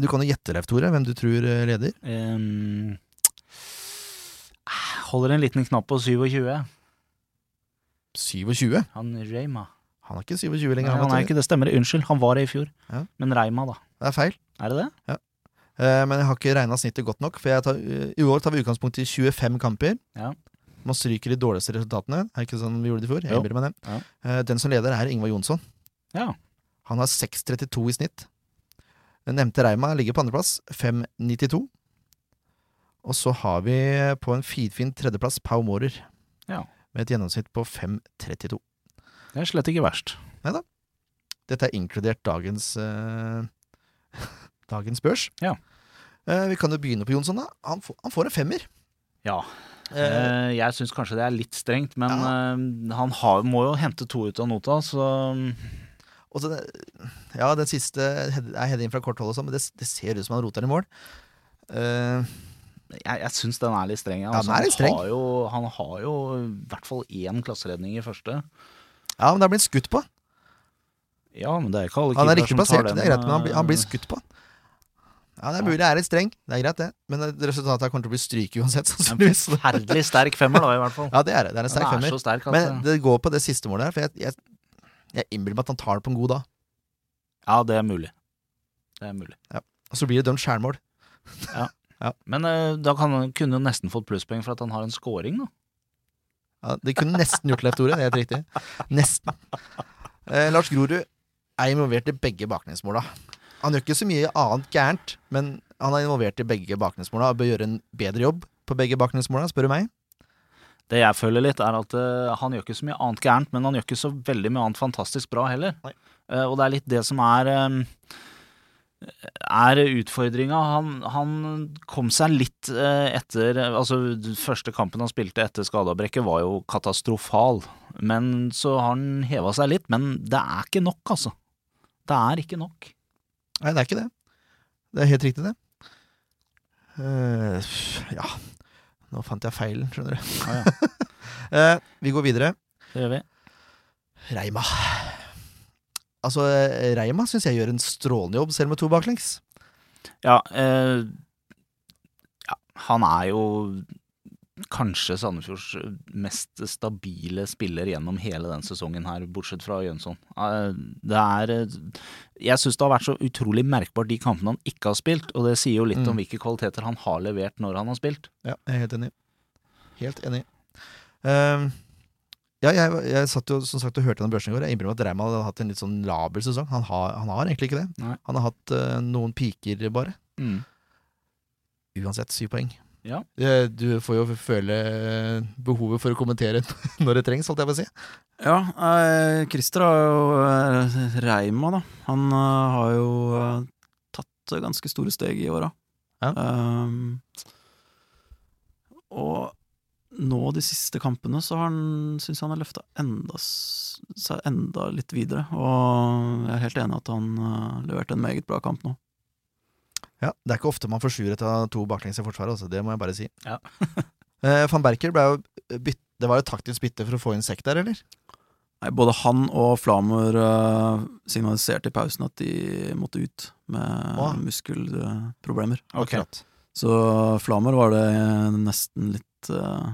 Du kan jo gjette, Leif Tore, hvem du tror uh, leder. Um, holder en liten knapp på 27. 27. Han Reima. Han er ikke 27 Nei, han er ikke det, stemmer. Unnskyld, han var det i fjor. Ja. Men Reima, da. Det er feil. Er det det? Eh, men jeg har ikke regna snittet godt nok, for tar, eh, i år tar vi utgangspunkt i 25 kamper. Ja. Man stryker de dårligste resultatene. Er ikke sånn vi gjorde det i fjor? Jeg innbiller meg det. Ja. Eh, den som leder, er Ingvar Jonsson. Ja. Han har 6,32 i snitt. Den nevnte Reima ligger på andreplass, 5,92. Og så har vi på en finfin tredjeplass Pau Mårer, Ja. med et gjennomsnitt på 5,32. Det er slett ikke verst. Dette er inkludert dagens eh, dagens børs. Ja. Eh, vi kan jo begynne på Jonsson, da. Han, får- han får en femmer. Ja. Eh, Eh, jeg syns kanskje det er litt strengt, men Ja. eh, han har, må jo hente to ut av nota, så og det- ja, den siste er heading fra kort hold sånn, men det, det ser ut som han roter den i mål. Eh, jeg, jeg syns den er litt streng. Ja, Altså, den er litt streng. Han, har jo, han har jo i hvert fall én klasseredning i første. ja, men det har blitt skutt på. Ja, men det er ikke alle Han er riktig som plassert, det er greit, men han, blir- han blir eh, skutt på. Ja, det er mulig jeg er litt streng, det er greit det. Men resultatet kommer til å bli stryk uansett, En forferdelig sterk femmer, da, i hvert fall. Ja, det er det. Det er en sterk er femmer. sterk Men det går på det siste målet her, for jeg, jeg, jeg innbiller meg at han tar det på en god dag. Ja, det er mulig. Det er mulig. Og så blir det dømt skjærmål. Men uh, da kan kunne han nesten fått plusspoeng for at han har en scoring, da. Ja, det kunne nesten gjort Leif Tore, det er helt riktig. Nesten. Eh, Lars Grorud er involvert i begge baklengsmåla. Han gjør ikke så mye annet gærent, men han er involvert i begge baklengsmåla og bør gjøre en bedre jobb på begge baklengsmåla, spør du meg. Det jeg føler litt, er at uh, han gjør ikke så mye annet gærent, men han gjør ikke så veldig mye annet fantastisk bra heller. Eh, og det er litt det som er um, er utfordringa. Han, han kom seg litt eh, etter Altså, første kampen han spilte etter skadeavbrekket, var jo katastrofal. Men så har han heva seg litt. Men det er ikke nok, altså. Det er ikke nok. Nei, det er ikke det. Det er helt riktig, det. Uh, ja Nå fant jeg feilen, skjønner du. Ja, uh, vi går videre. Det gjør vi. Reima. Altså, eh, Reima syns jeg gjør en strålende jobb, selv med to baklengs. Ja, uh, ja, han er jo kanskje Sandefjords mest stabile spiller gjennom hele den sesongen her, bortsett fra Jønsson. Eh, Det er eh, Jeg syns det har vært så utrolig merkbart de kampene han ikke har spilt, og det sier jo litt Mm. om hvilke kvaliteter han har levert når han har spilt. Ja, jeg er helt enig. Helt enig. Um, ja, jeg, jeg satt jo som sagt og hørte den børsen i går. Jeg innbiller meg at Reima hadde hatt en litt sånn laber sesong. Han har, han har egentlig ikke det. Nei. Han har hatt uh, noen piker, bare. Mm. Uansett, syv poeng. Ja. Eh, Du får jo føle behovet for å kommentere når det trengs, holdt jeg på å si. Ja, eh, Christer har jo eh, Reima, da. Han eh, har jo eh, tatt ganske store steg i åra. Ja. Um, og nå de siste kampene så har han syns han har løfta enda, seg enda litt videre. Og jeg er helt enig at han uh, leverte en meget bra kamp nå. Ja, Det er ikke ofte man får sjuer etter to baklengs i forsvaret, altså. Det må jeg bare si. Ja. Eh, Van Berker ble jo bytt, Det var jo taktisk bytte for å få inn sekk der, eller? Nei, både han og Flamer eh, signaliserte i pausen at de måtte ut med Åh. muskelproblemer. Ok. Akkurat. Så Flamer var det nesten litt eh,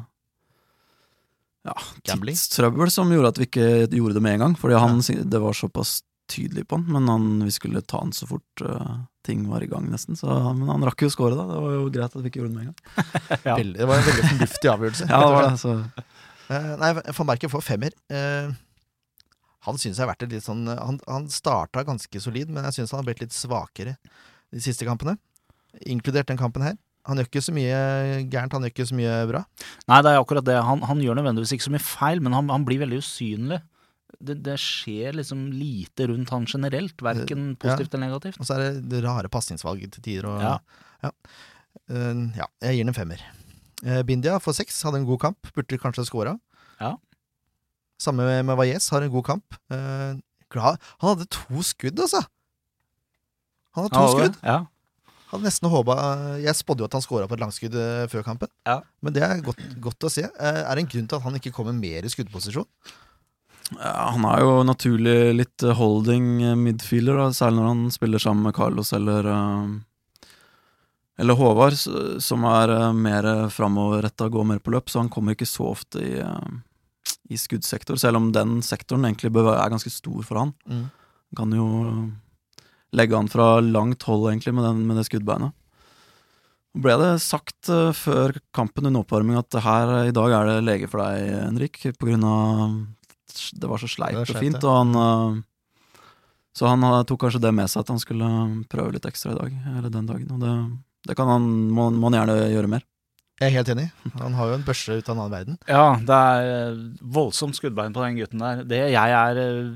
ja, tidstrøbbel som gjorde at vi ikke gjorde det med en gang. Fordi han, det var såpass tydelig på han, men han, vi skulle ta han så fort uh, ting var i gang, nesten. Så, men han rakk jo å score, da. Det var jo greit at vi ikke gjorde det med en gang. Ja. Veldig, det var en veldig fornuftig avgjørelse. Ja, det var det, så Uh, nei, van Berken får femmer. Uh, han syns jeg har vært litt sånn Han, han starta ganske solid, men jeg syns han har blitt litt svakere de siste kampene. Inkludert den kampen her. Han gjør ikke så mye gærent, han gjør ikke så mye bra. Nei, det er akkurat det. Han, han gjør nødvendigvis ikke så mye feil, men han, han blir veldig usynlig. Det, det skjer liksom lite rundt han generelt, verken positivt eller negativt. Og så er det det rare pasningsvalg til tider. Og, Ja. Ja. Uh, ja, jeg gir den en femmer. Uh, Bindia får seks, hadde en god kamp. Burde kanskje scora. Ja. Samme med, med Valles, har en god kamp. Uh, glad. Han hadde to skudd, altså! Han hadde to Ja, skudd. Ja. Hadde nesten håpa Jeg spådde jo at han scora på et langskudd eh, før kampen. Ja. Men det er godt, godt å se. Eh, er det en grunn til at han ikke kommer mer i skuddposisjon? Ja, Han er jo naturlig litt eh, holding eh, midfielder, særlig når han spiller sammen med Carlos eller eh, eller Håvard, som er mer framoverretta, går mer på løp, så han kommer ikke så ofte i, i skuddsektor, selv om den sektoren egentlig er ganske stor for han. Mm. Kan jo legge han fra langt hold, egentlig, med, den, med det skuddbeinet. Ble det sagt før kampen under oppvarming at her i dag er det lege for deg, Henrik, på grunn av det var så sleipt og fint, og han eh, Så han eh, tok kanskje det med seg at han skulle prøve litt ekstra i dag, eller den dagen, og det, det kan han, må, må han gjerne gjøre mer. Jeg er helt enig. Han har jo en børse ut av en annen verden. Ja, det er eh, voldsomt skuddbein på den gutten der. Det jeg er eh,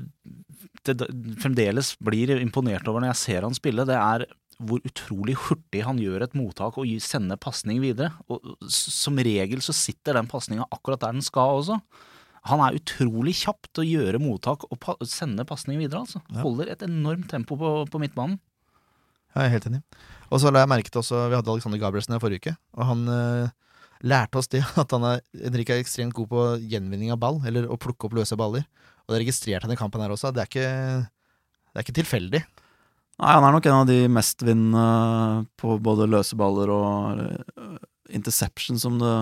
det, fremdeles blir imponert over når jeg ser han spille, det er hvor utrolig hurtig han gjør et mottak og sender pasning videre. Og som regel så sitter den pasninga akkurat der den skal også. Han er utrolig kjapp til å gjøre mottak og pa sende pasning videre, altså. Ja. Holder et enormt tempo på, på midtbanen. Ja, jeg er helt enig. Og så la jeg merke til også Vi hadde Alexander Gabrielsen her forrige uke, og han uh, lærte oss det at han er, Henrik er ekstremt god på gjenvinning av ball, eller å plukke opp løse baller. Og det registrerte han i kampen her også. Det er ikke, det er ikke tilfeldig. Nei, han er nok en av de mestvinnende på både løse baller og eh, interception, som det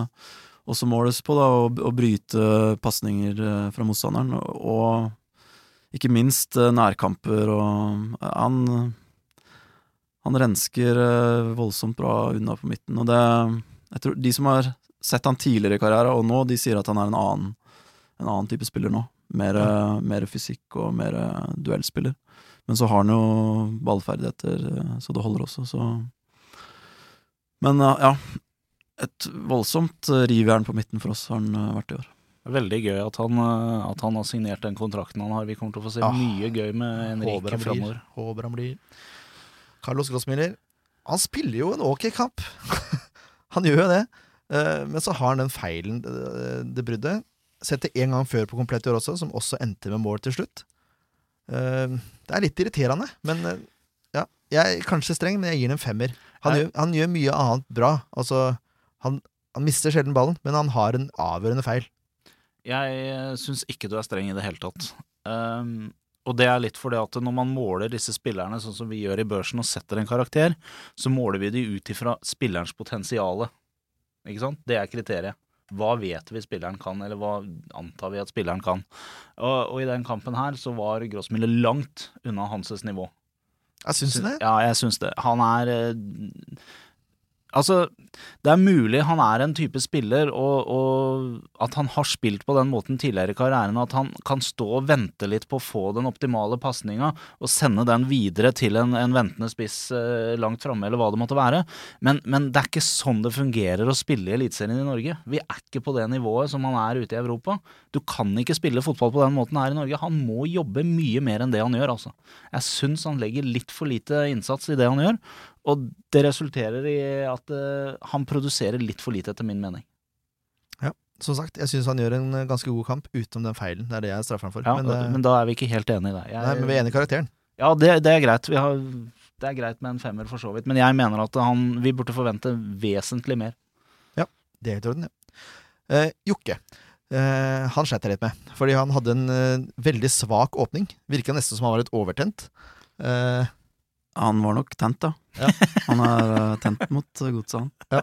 også måles på, da, å, å bryte pasninger eh, fra motstanderen. Og, og ikke minst eh, nærkamper, og eh, han Han rensker voldsomt bra unna på midten, og det Jeg tror de som har sett han tidligere i karriere, og nå, de sier at han er en annen, en annen type spiller nå. Mer, ja. mer fysikk og mer duellspiller. Men så har han jo ballferdigheter så det holder også, så Men ja. Et voldsomt eh, rivjern på midten for oss har han eh, vært i år. Veldig gøy at han, eh, at han har signert den kontrakten han har. Vi kommer til å få se Ah, mye gøy med Henrik framover. Håper han blir. Carlos Grossmiller, han spiller jo en ok kamp. han gjør jo det. Eh, men så har han den feilen, det bruddet. Sett det en gang før på komplett i år også, som også endte med mål til slutt. Eh, det er litt irriterende, men ja. Jeg er kanskje streng, men jeg gir den en femmer. Han, gjør, han gjør mye annet bra. Altså, han, han mister sjelden ballen, men han har en avgjørende feil. Jeg syns ikke du er streng i det hele tatt. Um, og det er litt fordi at når man måler disse spillerne sånn som vi gjør i børsen og setter en karakter, så måler vi de ut ifra spillerens potensiale. Ikke sant? Det er kriteriet. Hva vet vi spilleren kan, eller hva antar vi at spilleren kan? Og, og i den kampen her så var Grossmiller langt unna Hanses nivå. Jeg syns det. Ja, jeg syns det. Han er eh, Altså, det er mulig han er en type spiller, og, og at han har spilt på den måten tidligere i karrieren, at han kan stå og vente litt på å få den optimale pasninga, og sende den videre til en, en ventende spiss eh, langt framme, eller hva det måtte være. Men, men det er ikke sånn det fungerer å spille i Eliteserien i Norge. Vi er ikke på det nivået som han er ute i Europa. Du kan ikke spille fotball på den måten her i Norge. Han må jobbe mye mer enn det han gjør, altså. Jeg syns han legger litt for lite innsats i det han gjør, og det resulterer i at uh, han produserer litt for lite, etter min mening. Ja, Som sagt, jeg syns han gjør en eh, ganske god kamp utenom den feilen. Det er det jeg straffer han for. Ja, men, men, eh, da er vi ikke helt enige i det. Jeg, nei, men vi er enige i karakteren. Ja, det, det er greit. Vi har, det er greit med en femmer, for så vidt. Men jeg mener at han, vi burde forvente vesentlig mer. Ja, Det er helt i orden, det. Eh, Jokke. Eh, han sleit jeg litt med, fordi han hadde en eh, veldig svak åpning. Virka nesten som han var litt overtent. Eh, Han var nok tent, da. Ja. Han er eh, tent mot eh, godset, han. Ja.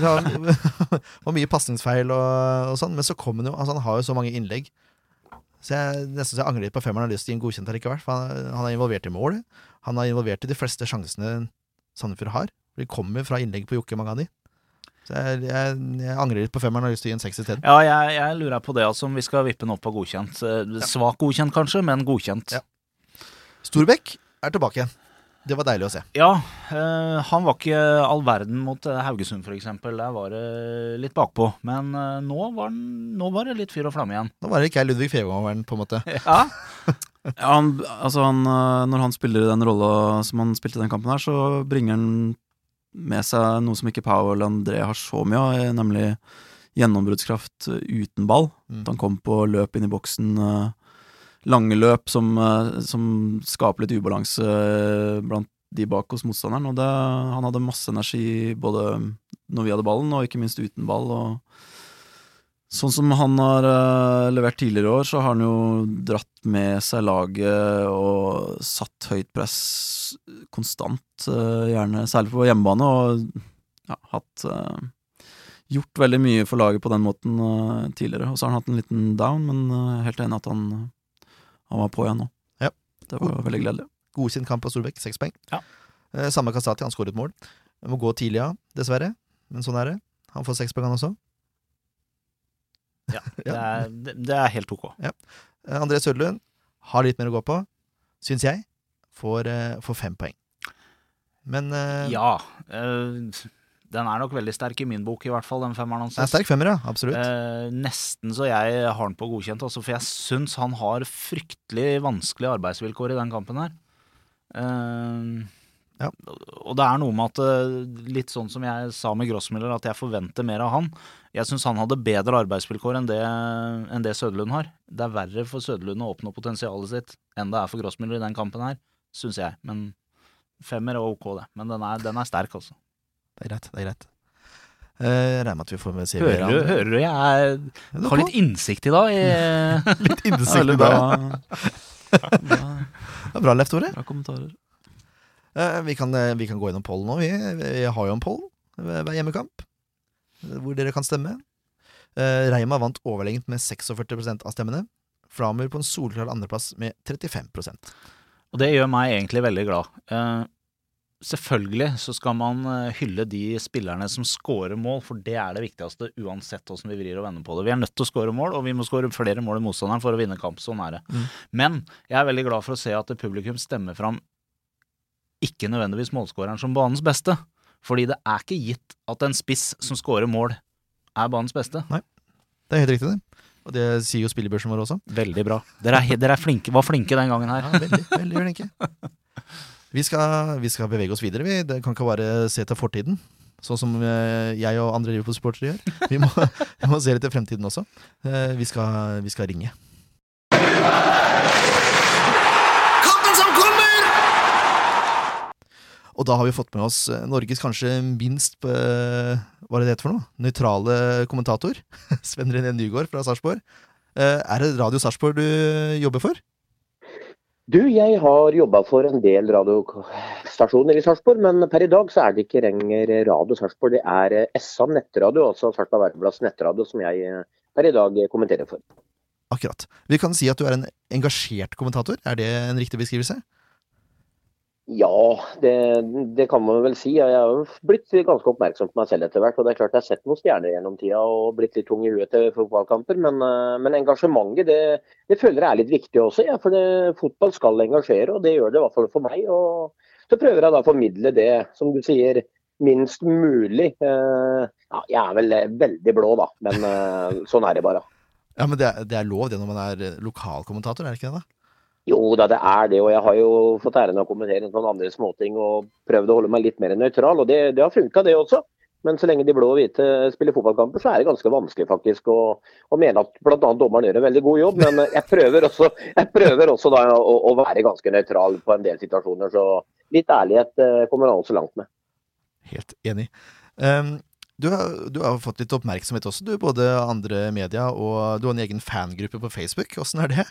Han var mye pasningsfeil og, og sånn, men så kom han jo Altså, han har jo så mange innlegg. Så jeg nesten så jeg angrer litt på femmeren har lyst til å gi en godkjent allikevel. For han, han er involvert i mål. Han er involvert i de fleste sjansene Sandefjord har. De kommer fra innlegg på Jokke, mange av de. Så jeg, jeg, jeg angrer litt på femmeren og har lyst til å gi en seks isteden. Ja, jeg, jeg lurer på det, altså, om vi skal vippe den opp på godkjent. Eh, Svak godkjent, kanskje, men godkjent. Ja. Storbekk er tilbake igjen. Det var deilig å se. Ja, eh, han var ikke all verden mot eh, Haugesund, for eksempel. Der var det litt bakpå. Men eh, nå, var den, nå var det litt fyr og flamme igjen. Nå var det ikke jeg Ludvig Fevågeren, på en måte. Ja, Ja, han, altså han, når han spiller den rolla som han spilte i den kampen her, så bringer han med seg noe som ikke Powell og André har så mye av, nemlig gjennombruddskraft uten ball. Mm. At han kom på løp inn i boksen, eh, lange løp som, eh, som skaper litt ubalanse eh, blant de bak hos motstanderen. Og det, han hadde masse energi både når vi hadde ballen, og ikke minst uten ball. og Sånn som han har eh, levert tidligere i år, så har han jo dratt med seg laget og satt høyt press konstant, gjerne særlig på hjemmebane, og ja, hatt gjort veldig mye for laget på den måten tidligere. Og så har han hatt en liten down, men helt enig at han, han var på igjen nå. Ja. Det var veldig gledelig. Godkjent kamp av Storbekk, seks poeng. Ja. Eh, samme Kasati, han skåret mål. Jeg må gå tidlig av, dessverre. Men sånn er det. Han får seks poeng, han også. Ja, det er, det, det er helt ok. Eh, André Søderlund har litt mer å gå på, syns jeg. Får, eh, får fem poeng. Men eh, Ja. eh, den er nok veldig sterk i min bok, i hvert fall, den femmeren hans. det er sterk femmer, ja. Absolutt. Eh, nesten så jeg har den på godkjent, altså, for jeg syns han har fryktelig vanskelige arbeidsvilkår i den kampen her. Eh, Ja. Og det er noe med at, eh, litt sånn som jeg sa med Grossmiller, at jeg forventer mer av han. Jeg syns han hadde bedre arbeidsvilkår enn det, enn det Søderlund har. Det er verre for Søderlund å oppnå potensialet sitt enn det er for Grossmiller i den kampen her, syns jeg. Men femmer er ok, det. Men den er, den er sterk, altså. Det er greit. det er greit Uh, regner med at vi får se Hører du, hører du jeg er, Ja, har litt innsikt i dag? I, litt innsikt i dag. det. er bra, Leif Tore. bra kommentarer. Uh, Vi kan, eh, vi kan gå gjennom pollen nå. Vi, vi har jo en poll hver hjemmekamp, hvor dere kan stemme. Uh, Reima vant overlegent med 46% av stemmene. Flamur på en solklar andreplass med 35% Og det gjør meg egentlig veldig glad. Eh, selvfølgelig så skal man eh, hylle de spillerne som scorer mål, for det er det viktigste uansett hvordan vi vrir og vender på det. Vi er nødt til å score mål, og vi må score flere mål enn motstanderen for å vinne kamp. Sånn er det. Mm. Men jeg er veldig glad for å se at publikum stemmer fram ikke nødvendigvis målskåreren som banens beste. Fordi det er ikke gitt at en spiss som scorer mål, er banens beste. Det er helt riktig, det. Og det sier jo spillebørsen vår også. Veldig bra. Dere, er, dere er flinke, var flinke den gangen her. Ja, veldig, veldig flinke. Vi skal, vi skal bevege oss videre, vi. Det kan ikke bare se til fortiden. Sånn som eh, jeg og andre Liverpool-supportere gjør. Vi må, vi må se litt til fremtiden også. Eh, Vi skal, vi skal ringe. Kampen som kommer! Og da har vi fått med oss eh, Norges kanskje minst Hva er det det heter for noe? Nøytrale kommentator. Sven René Nygård fra Sarpsborg. Er det Radio Sarpsborg du jobber for? Du, jeg har jobba for en del radiostasjoner i Sarpsborg, men per i dag så er det ikke lenger Radio Sarpsborg. Det er eh, SA nettradio, altså Sarpsborg Verdensblads nettradio, som jeg eh, per i dag kommenterer for. Akkurat. Vi kan si at du er en engasjert kommentator. Er det en riktig beskrivelse? Ja, det, det kan man vel si. Jeg har blitt ganske oppmerksom på meg selv etter hvert. og det er klart Jeg har sett noen stjerner gjennom tida og blitt litt tung i huet til fotballkamper. Men, eh, men engasjementet det, det føler jeg er litt viktig også. Ja, for det, fotball skal engasjere, og det gjør det i hvert fall for meg. og Så prøver jeg da å formidle det, som du sier, minst mulig. Eh, Ja, jeg er vel veldig blå, da, men eh, sånn er det bare. Ja, men det er, det er lov det når man er lokalkommentator, er det ikke det? da? Jo da, det er det. Og jeg har jo fått æren av å kommentere noen andre småting og prøvd å holde meg litt mer nøytral. Og det, det har funka, det også. Men så lenge de blå og hvite spiller fotballkamper, så er det ganske vanskelig faktisk å, å mene at bl.a. dommeren gjør en veldig god jobb. Men jeg prøver også, jeg prøver også da å, å være ganske nøytral på en del situasjoner. Så litt ærlighet eh, kommer man også langt med. Helt enig. Um, du, har, du har fått litt oppmerksomhet også, du. Både andre media og du har en egen fangruppe på Facebook. Åssen er det?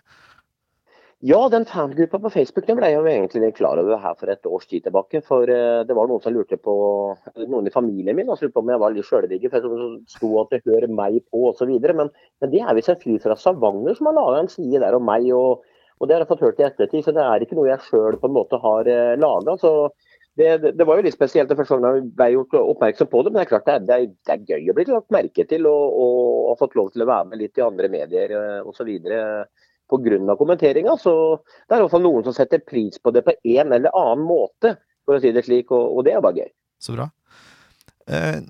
Ja, den fangruppa på Facebook den ble jeg jo egentlig klar over her for et års tid tilbake. For eh, det var noen som lurte på Noen i familien min lurte på om jeg var litt sjøldigger. For det sto at det hører meg på osv. Men, men det er visst en fyr fra Stavanger som har laga en side der om meg. Og, og det har jeg fått hørt i ettertid, så det er ikke noe jeg sjøl på en måte har eh. Så det, det, det var jo litt spesielt det første gang jeg ble gjort oppmerksom på det. Men det er klart det er, det er, det er gøy å bli lagt merke til og, og, og fått lov til å være med litt i andre medier eh, osv pga. kommenteringa. Så det er fall noen som setter pris på det på en eller annen måte, for å si det slik, og, og det er bare gøy. Så bra. Eh,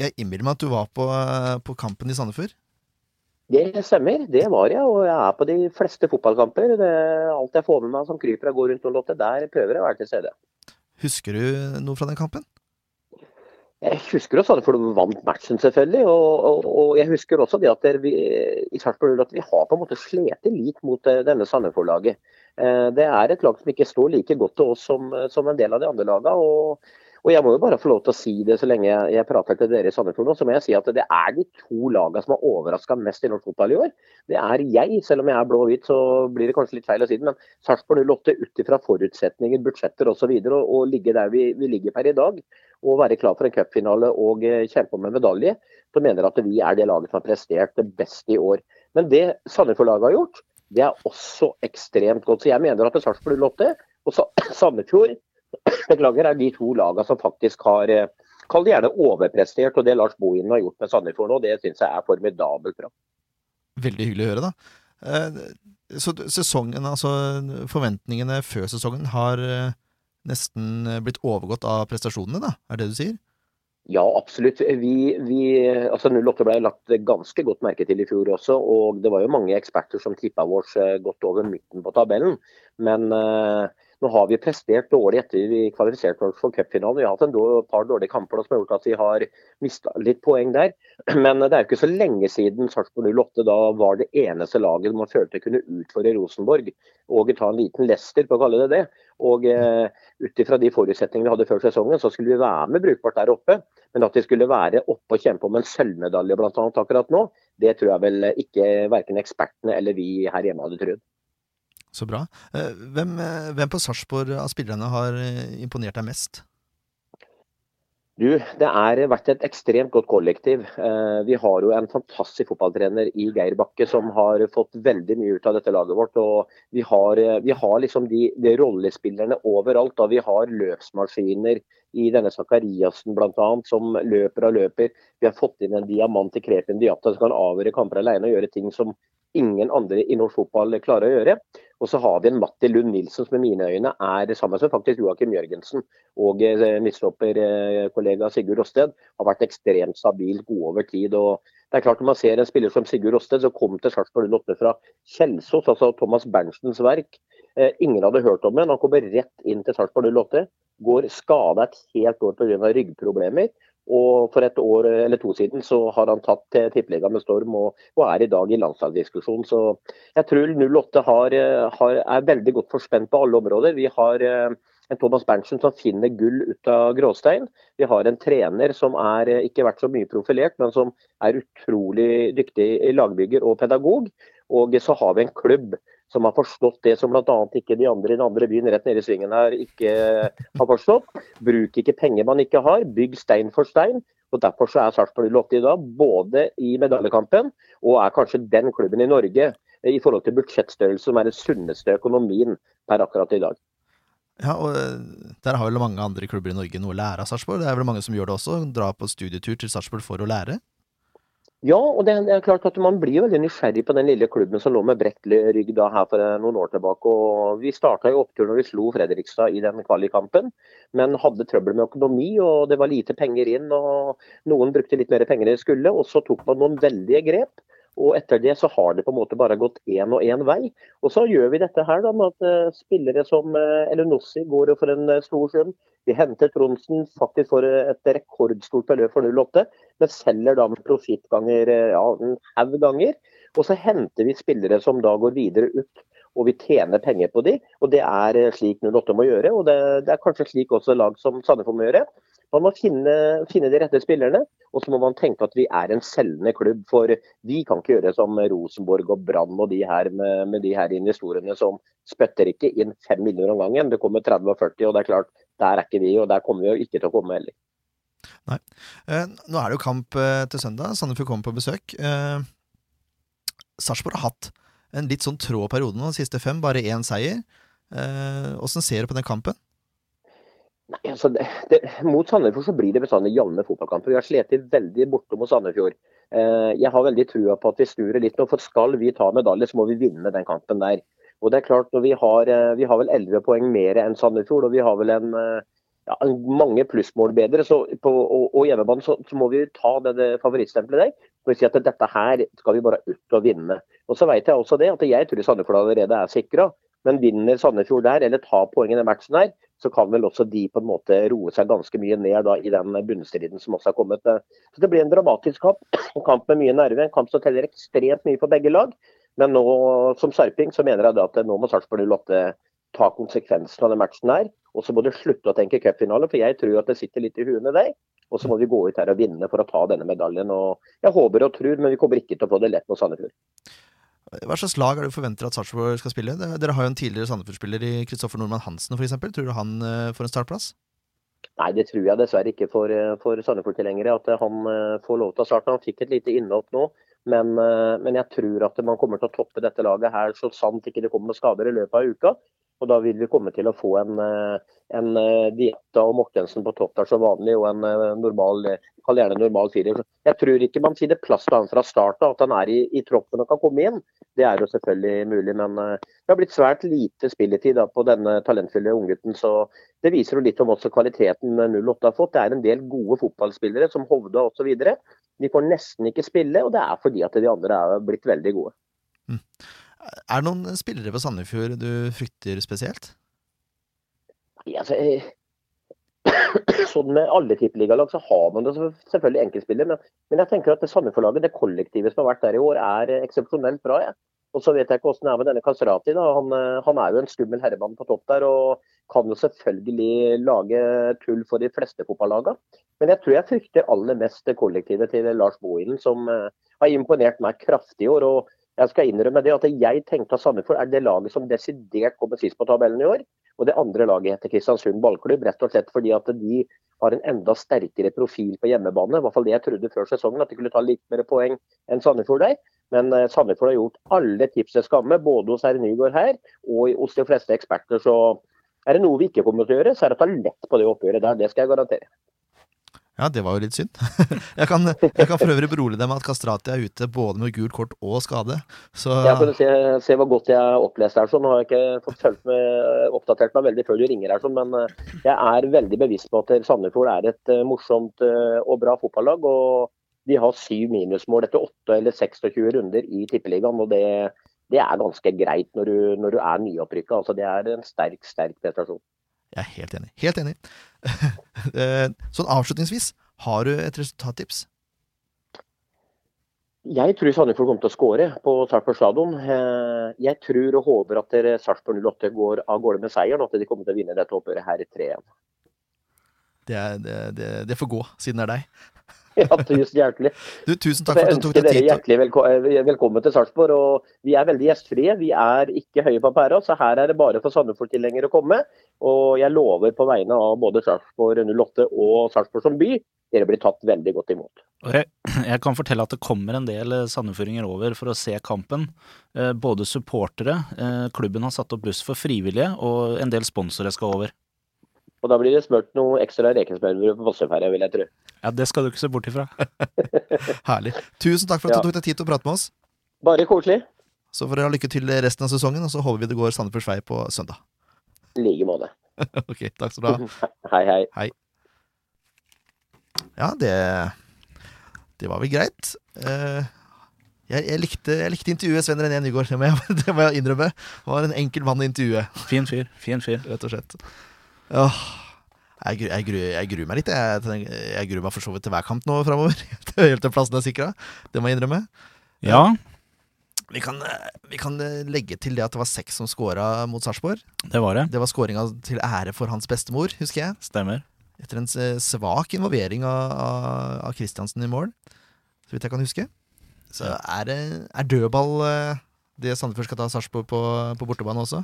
jeg innbiller meg at du var på, eh, på kampen i Sandefjord. Det stemmer, det var jeg, og jeg er på de fleste fotballkamper. Det, alt jeg får med meg som kryper og går rundt og låter, der prøver jeg å være til stede. Husker du noe fra den kampen? Jeg husker også at de vant matchen, selvfølgelig. Og, og, og jeg husker også det at vi, i Sarpsborg at vi har på en måte slitt litt mot eh, denne Sandefjord-laget. Eh, Det er et lag som ikke står like godt til oss som, som en del av de andre lagene. Og, og jeg må jo bare få lov til å si det så lenge jeg, prater til dere i Sandefjord nå, så må jeg si at det er de to lagene som har overraska mest i norsk fotball i år. Det er jeg, selv om jeg er blå og hvit, så blir det kanskje litt feil å si det, men Sarpsborg 08 ut ifra forutsetninger, budsjetter osv. Og, og, og ligge der vi, vi ligger per i dag, og være klar for en cupfinale og eh, kjempe om en medalje, så mener jeg at vi er det laget som har prestert det beste i år. Men det Sandefjord-laget har gjort, det er også ekstremt godt. Så jeg mener at Sarpsborg 08 og Sa- Sandefjord beklager, er de to lagene som faktisk har eh, Kall det gjerne overprestert, og det Lars Bohinen har gjort med Sandefjord nå, det syns jeg er formidabelt bra. Veldig hyggelig å høre, da. Eh, Så sesongen, altså forventningene før sesongen, har eh, nesten blitt overgått av prestasjonene, da? Er det det du sier? Ja, absolutt. Vi, vi, altså 08 ble lagt ganske godt merke til i fjor også, og det var jo mange eksperter som tippa oss eh, godt over midten på tabellen. Men eh, nå har vi prestert dårlig etter vi kvalifiserte oss for cupfinalen. Vi har hatt et par dårlige kamper som har gjort at vi har mista litt poeng der. Men det er jo ikke så lenge siden Sarpsborg 08 da var det eneste laget man følte kunne utfordre Rosenborg og ta en liten Lester, på å kalle det det. Og eh, ut ifra de forutsetningene vi hadde før sesongen, så skulle vi være med brukbart der oppe. Men at vi skulle være oppe og kjempe om en sølvmedalje annet akkurat nå, det tror jeg vel ikke verken ekspertene eller vi her hjemme hadde trodd. Så bra. Eh, hvem, eh, hvem på Sarpsborg av spillerne har eh, imponert deg mest? Du, Det har vært et ekstremt godt kollektiv. Vi har jo en fantastisk fotballtrener i Geir Bakke som har fått veldig mye ut av dette laget vårt. og Vi har, vi har liksom de, de, rollespillerne overalt. og Vi har løpsmaskiner i denne Zakariassen bl.a. som løper og løper. Vi har fått inn en diamant i Krepin Diata som kan avgjøre kamper alene og gjøre ting som ingen andre i norsk fotball klarer å gjøre. Og så har vi en Matti Lund Nilsen som i mine øyne er det samme som faktisk Joakim Jørgensen og eh, midtstopperkollega eh, Sigurd Rosted har vært ekstremt stabilt god over tid. og det er klart Når man ser en spiller som Sigurd Rosted, som kom til Sarpsborg 08 fra Kjelsås, altså Thomas Berntsens verk. Eh, ingen hadde hørt om ham. Han kommer rett inn til Sarpsborg 08. Går skada et helt år pga. ryggproblemer. Og for et år eller to siden så har han tatt til tippeligaen med storm og, og, er i dag i landslagsdiskusjon. Så jeg tror 08 har, har, er veldig godt forspent på alle områder. Vi har eh, en Thomas Berntsen som finner gull ut av gråstein. Vi har en trener som er eh, ikke vært så mye profilert, men som er utrolig dyktig lagbygger og pedagog. Og så har vi en klubb som har forstått det som bl.a. ikke de andre i den andre byen rett nede i svingen her ikke har forstått. Bruk ikke penger man ikke har, bygg stein for stein. og Derfor så er Sarpsborg 08 i dag både i medaljekampen og er kanskje den klubben i Norge i forhold til budsjettstørrelse som er den sunneste økonomien per akkurat i dag. Ja, og eh, Der har vel mange andre klubber i Norge noe å lære av Sarpsborg. Det er vel mange som gjør det også, drar på studietur til Sarpsborg for å lære? Ja, og det, er klart at man blir veldig nysgjerrig på den lille klubben som lå med brett rygg da her for noen år tilbake. og Vi starta i opptur når vi slo Fredrikstad i den kvalikkampen, men hadde trøbbel med økonomi og det var lite penger inn. og Noen brukte litt mer penger enn de skulle, og så tok man noen veldige grep. Og etter det så har det på en måte bare gått én og én vei. Og så gjør vi dette her da med at uh, spillere som uh, Elenossi går for en uh, stor sum. Vi henter Tronsen faktisk for et rekordstort beløp for 08, men selger da med profittganger ja, en haug ganger. Og så henter vi spillere som da går videre ut, og vi tjener penger på de. Og det er slik 08 må gjøre, og det, det er kanskje slik også lag som Sandefjord må gjøre. Man må finne, finne, de rette spillerne, og så må man tenke at vi er en selgende klubb. For vi kan ikke gjøre som Rosenborg og Brann og de her med, med de her investorene som spytter ikke inn fem millioner om gangen. Det kommer 30 og 40, og det er klart, der er ikke vi, og der kommer vi jo ikke til å komme heller. Nei. Eh, nå er det jo kamp eh, til søndag. Sandefjord kommer på besøk. Eh, Sarpsborg har hatt en litt sånn trå periode nå, de siste fem. Bare én seier. Åssen ser du på den kampen? Nei, altså det, det, Mot Sandefjord så blir det bestandig jevne fotballkamper. Vi har slitt veldig borte mot Sandefjord. Eh, jeg har veldig trua på at vi snur det litt nå. For skal vi ta medalje, så må vi vinne den kampen der. Og det er klart, Vi har, eh, vi har vel 11 poeng mer enn Sandefjord, og vi har vel en, eh, ja, mange plussmål bedre. Så på, og, og hjemmebane så, så, må vi ta det, det favorittstempelet der. For å si at dette her skal vi bare ut og vinne. Og så vet jeg også det at jeg tror Sandefjord allerede er sikra. Men vinner Sandefjord der, eller tar poeng i den matchen der, så kan vel også de på en måte roe seg ganske mye ned da, i den bunnstriden som også har kommet. Så Det blir en dramatisk kamp, en kamp med mye nerve, en kamp som teller ekstremt mye for begge lag. Men nå, som sarping så mener jeg da at nå må Sarpsborg 08 ta konsekvensen av den matchen her. Og så må du slutte å tenke cupfinale, for jeg tror at det sitter litt i huet med deg. Og så må vi gå ut her og vinne for å ta denne medaljen. Og jeg håper og tror, men vi kommer ikke til å få det lett mot Sandefjord. Hva slags lag er det du forventer at Sarpsborg skal spille? Dere har jo en tidligere Sandefjord-spiller i Kristoffer Nordmann Hansen f.eks. Tror du han eh, får en startplass? Nei, det tror jeg dessverre ikke for, eh, for Sandefjord-tilhengere. At han eh, får lov til å starte. Han fikk et lite innhopp nå. Men, men jeg tror at man kommer til å toppe dette laget her så sant ikke det kommer noen skader i løpet av uka. Og da vil vi komme til å få en, eh, en eh, Dieta og Mortensen på topp der som vanlig, og en eh, normal, kall gjerne normal firer. Jeg tror ikke man finner plass til han fra start av, at han er i, i, troppen og kan komme inn. Det er jo selvfølgelig mulig, men det har blitt svært lite spilletid da, på denne talentfulle unggutten. Så det viser jo litt om også kvaliteten 08 har fått. Det er en del gode fotballspillere, som Hovda osv. De får nesten ikke spille, og det er fordi at de andre er blitt veldig gode. Mm. Er det noen spillere på Sandefjord du frykter spesielt? Ja, altså, eh, sånn med alle tippeligalag så har man det selvfølgelig enkeltspillere. Men, men, jeg tenker at det Sandefjord-laget, det kollektivet som har vært der i år, er eksepsjonelt bra. Ja. Og så vet jeg ikke hvordan det er med denne Kasrati. Han, eh, han er jo en skummel herremann på topp der. og kan jo selvfølgelig lage tull for de fleste fotballagene. Men jeg tror jeg frykter aller mest kollektivet til Lars Bohinen, som uh, har imponert meg kraftig i år. og jeg skal innrømme det at jeg tenkte at Sandefjord er det laget som desidert kommer sist på tabellen i år. Og det andre laget heter Kristiansund ballklubb, rett og slett fordi at de har en enda sterkere profil på hjemmebane. I hvert fall det jeg trodde før sesongen, at de kunne ta litt mer poeng enn Sandefjord der. Men eh, Sandefjord har gjort alle tips til skamme, både hos herr Nygaard her og hos de fleste eksperter. Så er det noe vi ikke kommer til å gjøre, så er det å ta lett på det oppgjøret der. Det skal jeg garantere. Ja, det var jo litt synd. jeg, kan, jeg kan for øvrig berolige deg med at Kastrati er ute både med gult kort og skade. Så... Jeg kunne se, se hvor godt jeg har opplest her. Nå har jeg ikke fått følt med, oppdatert meg veldig før du ringer her, sånn. men eh, jeg er veldig bevisst på at Sandefjord er et uh, morsomt uh, og bra fotballag. og De har syv minusmål etter åtte eller 26 runder i Tippeligaen. og det, det er ganske greit når du, når du er nyopprykka. Altså, det er en sterk, sterk prestasjon. Jeg er helt enig. Helt enig. Eh, sånn avslutningsvis, har du et resultattips? Jeg tror Sandefjord kommer til å skåre på Sarpsborg stadion. Eh, jeg tror og håper at Sarpsborg 08 går av gårde med seieren, og at de kommer til å vinne dette oppgjøret her i 3-1. Det, det, det, det, får gå, siden det er deg. Ja, tusen hjertelig. Du, tusen takk for at du tok deg tid. Jeg ønsker dere hjertelig velko eh, velkommen til Sarpsborg. og Vi er veldig gjestfrie. Vi er ikke høye på pæra, så her er det bare for Sandefjord-tilhengere å komme. Og jeg lover på vegne av både Sarpsborg 08 og Sarpsborg som by, dere blir tatt veldig godt imot. Jeg, jeg kan fortelle at det kommer en del eh, sandefjordinger over for å se kampen. Eh, både supportere, klubben har satt opp buss for frivillige, og en del sponsorer skal over. Og da blir det smurt noe ekstra rekesmørbrød på Fossefærja, vil jeg tro. Ja, det skal du ikke se bort ifra. Herlig. Tusen takk for at du tok deg tid til å prate med oss. Bare koselig. Så får dere ha lykke til resten av sesongen, og så håper vi det går Sandefjords vei på søndag. I like måte. ok, takk skal du ha. hei, hei. Hei. Ja, det Det var vel greit. Uh, jeg, jeg, likte, jeg, likte, intervjuet Sven René Nygaard, det må, jeg, det må jeg innrømme. Det var en enkel mann å intervjue. Fin fyr. Fin fyr. Rett og slett. Åh, jeg, jeg, gruer, jeg, gruer meg litt. Jeg, jeg, gruer meg for så vidt til hver kamp nå framover. Helt til plassen er sikra. Det må jeg innrømme. Ja. Vi kan, vi kan, legge til det at det var seks som scora mot Sarpsborg. Det var det. Det var scoringa til ære for hans bestemor, husker jeg. Stemmer. Etter en svak involvering av, av Kristiansen i mål, så vidt jeg kan huske. Så er, er dødball eh, det Sandefjord skal ta Sarpsborg på, på bortebane også?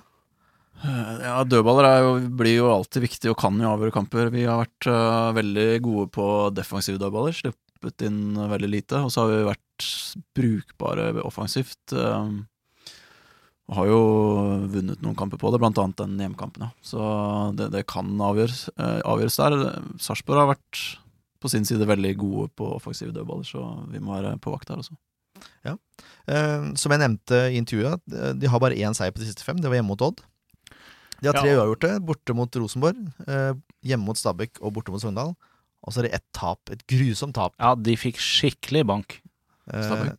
Ja, Dødballer jo, blir jo alltid viktig og kan jo avgjøre kamper. Vi har vært uh, veldig gode på defensive dødballer, sluppet inn veldig lite. Og så har vi vært brukbare offensivt. Uh, og har jo vunnet noen kamper på det, blant annet den hjemmekampen. Ja. Så det, det kan avgjøres, uh, avgjøres der. Sarpsborg har vært på sin side veldig gode på offensive dødballer, så vi må være på vakt der også. Ja. som jeg nevnte i intervjuet, de har bare én seier på de siste fem. Det var hjemme mot Odd. De har tre ja. uavgjorte. Borte mot Rosenborg, eh, hjemme mot Stabæk og borte mot Sogndal. Og så er det ett tap. Et grusomt tap. Ja, de fikk skikkelig bank. Eh,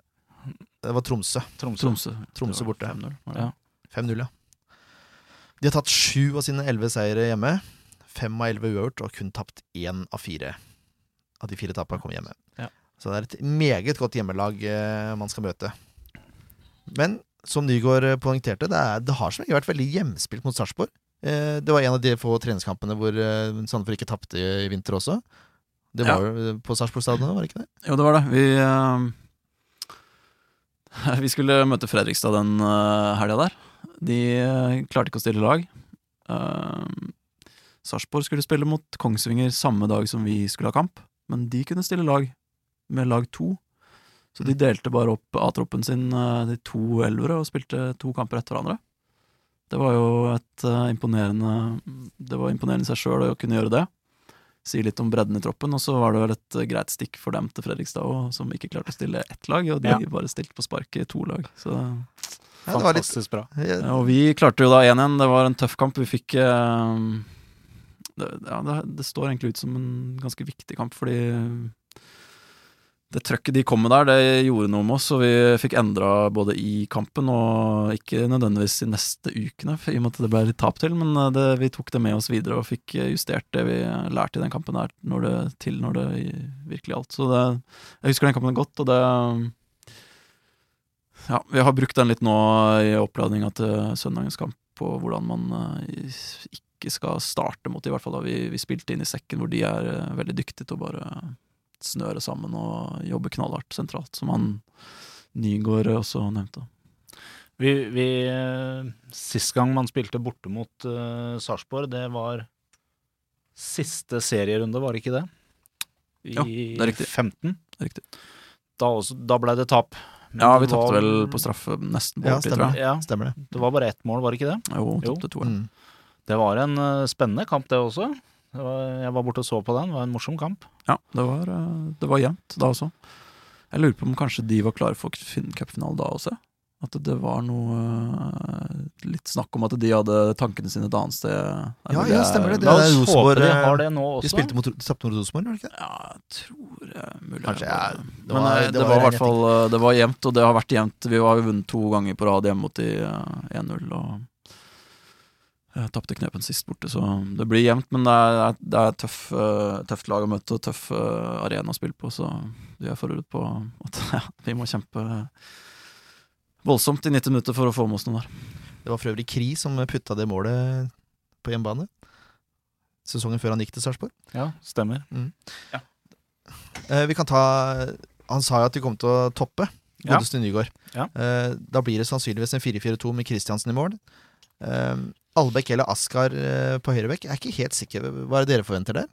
det var Tromsø. Tromsø, Tromsø, Tromsø borte. 5-0, ja. 5-0, ja. De har tatt sju av sine elleve seire hjemme. Fem av elleve uavgjort, og kun tapt én av fire. Av de fire tapene kom hjemme. Ja. Så det er et meget godt hjemmelag eh, man skal møte. Men som Nygaard eh, poengterte, det, er, det har som ikke vært veldig hjemspilt mot Sarpsborg. Eh, det var en av de få treningskampene hvor eh, Sandefjord ikke tapte i vinter også. Det var jo ja. på Sarpsborg stadion, var det ikke det? Jo, det var det. Vi, uh, vi skulle møte Fredrikstad den uh, helga der. De uh, klarte ikke å stille lag. Uh, Sarpsborg skulle spille mot Kongsvinger samme dag som vi skulle ha kamp, men de kunne stille lag med lag to. Så de delte bare opp A-troppen sin, eh, de to elvere, og spilte to kamper etter hverandre. Det var jo et uh, imponerende Det var imponerende i seg sjøl å kunne gjøre det. Si litt om bredden i troppen, og så var det vel et eh, greit stikk for dem til Fredrikstad òg, som ikke klarte å stille ett lag, og de Ja. bare stilte på sparket i to lag. Så Ja, det var litt Fantastisk bra. ja, ja, og vi klarte jo da 1-1. Det var en tøff kamp. Vi fikk uh, det, ja, det, det står egentlig ut som en ganske viktig kamp, fordi det trøkket de kom med der, det gjorde noe med oss, og vi fikk endra både i kampen og ikke nødvendigvis i neste ukene, i og med at det ble litt tap til, men eh, det, vi tok det med oss videre og fikk justert det vi lærte i den kampen der når det, til når det virkelig gjaldt. Så det, jeg husker den kampen godt, og det ja, vi har brukt den litt nå i oppladninga til søndagens kamp på hvordan man eh, ikke skal starte mot, i hvert fall da vi, vi spilte inn i sekken, hvor de er eh, veldig dyktige til å bare snøre sammen og jobbe knallhardt sentralt, som han Nygaard også nevnte. Vi, vi eh, Sist gang man spilte borte mot uh, Sarpsborg, det var siste serierunde, var det ikke det? I Ja, det er riktig. 15. Det er riktig. Da, også, da ble det tap. Men Ja, vi tapte var- vel på straffe nesten på Ja, overtid, stemmer. tror jeg. Ja, Stemmer det. det var bare ett mål, var det ikke det? Jo, tapte to. Mm. Det var en uh, spennende kamp, det også. Det var, jeg var borte og så på den. Det var en morsom kamp. Ja, det var, eh, det var jevnt da også. Jeg lurer på om kanskje de var klare for fin- cupfinale da også. At det var noe eh, Litt snakk om at de hadde tankene sine et annet sted. Ja, ja, stemmer det. Det det Rosenborg, de eh, har det nå også. De spilte mot de tapte mot Rosenborg, var det ikke det? Ja, jeg tror jeg mulig. Kanskje, ja, det var, Men det det var var i hvert fall Det var jevnt, og det har vært jevnt. Vi har jo vunnet to ganger på rad hjemme mot de eh, 1-0, og jeg tapte knepen sist borte, så det blir jevnt. Men det er, det er tøff, eh, tøft lag å møte og tøff eh, arena å spille på, så vi er forberedt på at ja, vi må kjempe voldsomt i 90 minutter for å få med oss noe der. Det var for øvrig Kri som putta det målet på hjemmebane. Sesongen før han gikk til Sarpsborg. Ja, stemmer. Eh, vi kan ta Han sa jo at de kom til å toppe, Ja. godeste Nygaard. Ja. Eh, da blir det sannsynligvis en 4-4-2 med Kristiansen i mål. Albekk eller Askar eh, på høyrebekk. Jeg er ikke helt sikker. Hva er det dere forventer der?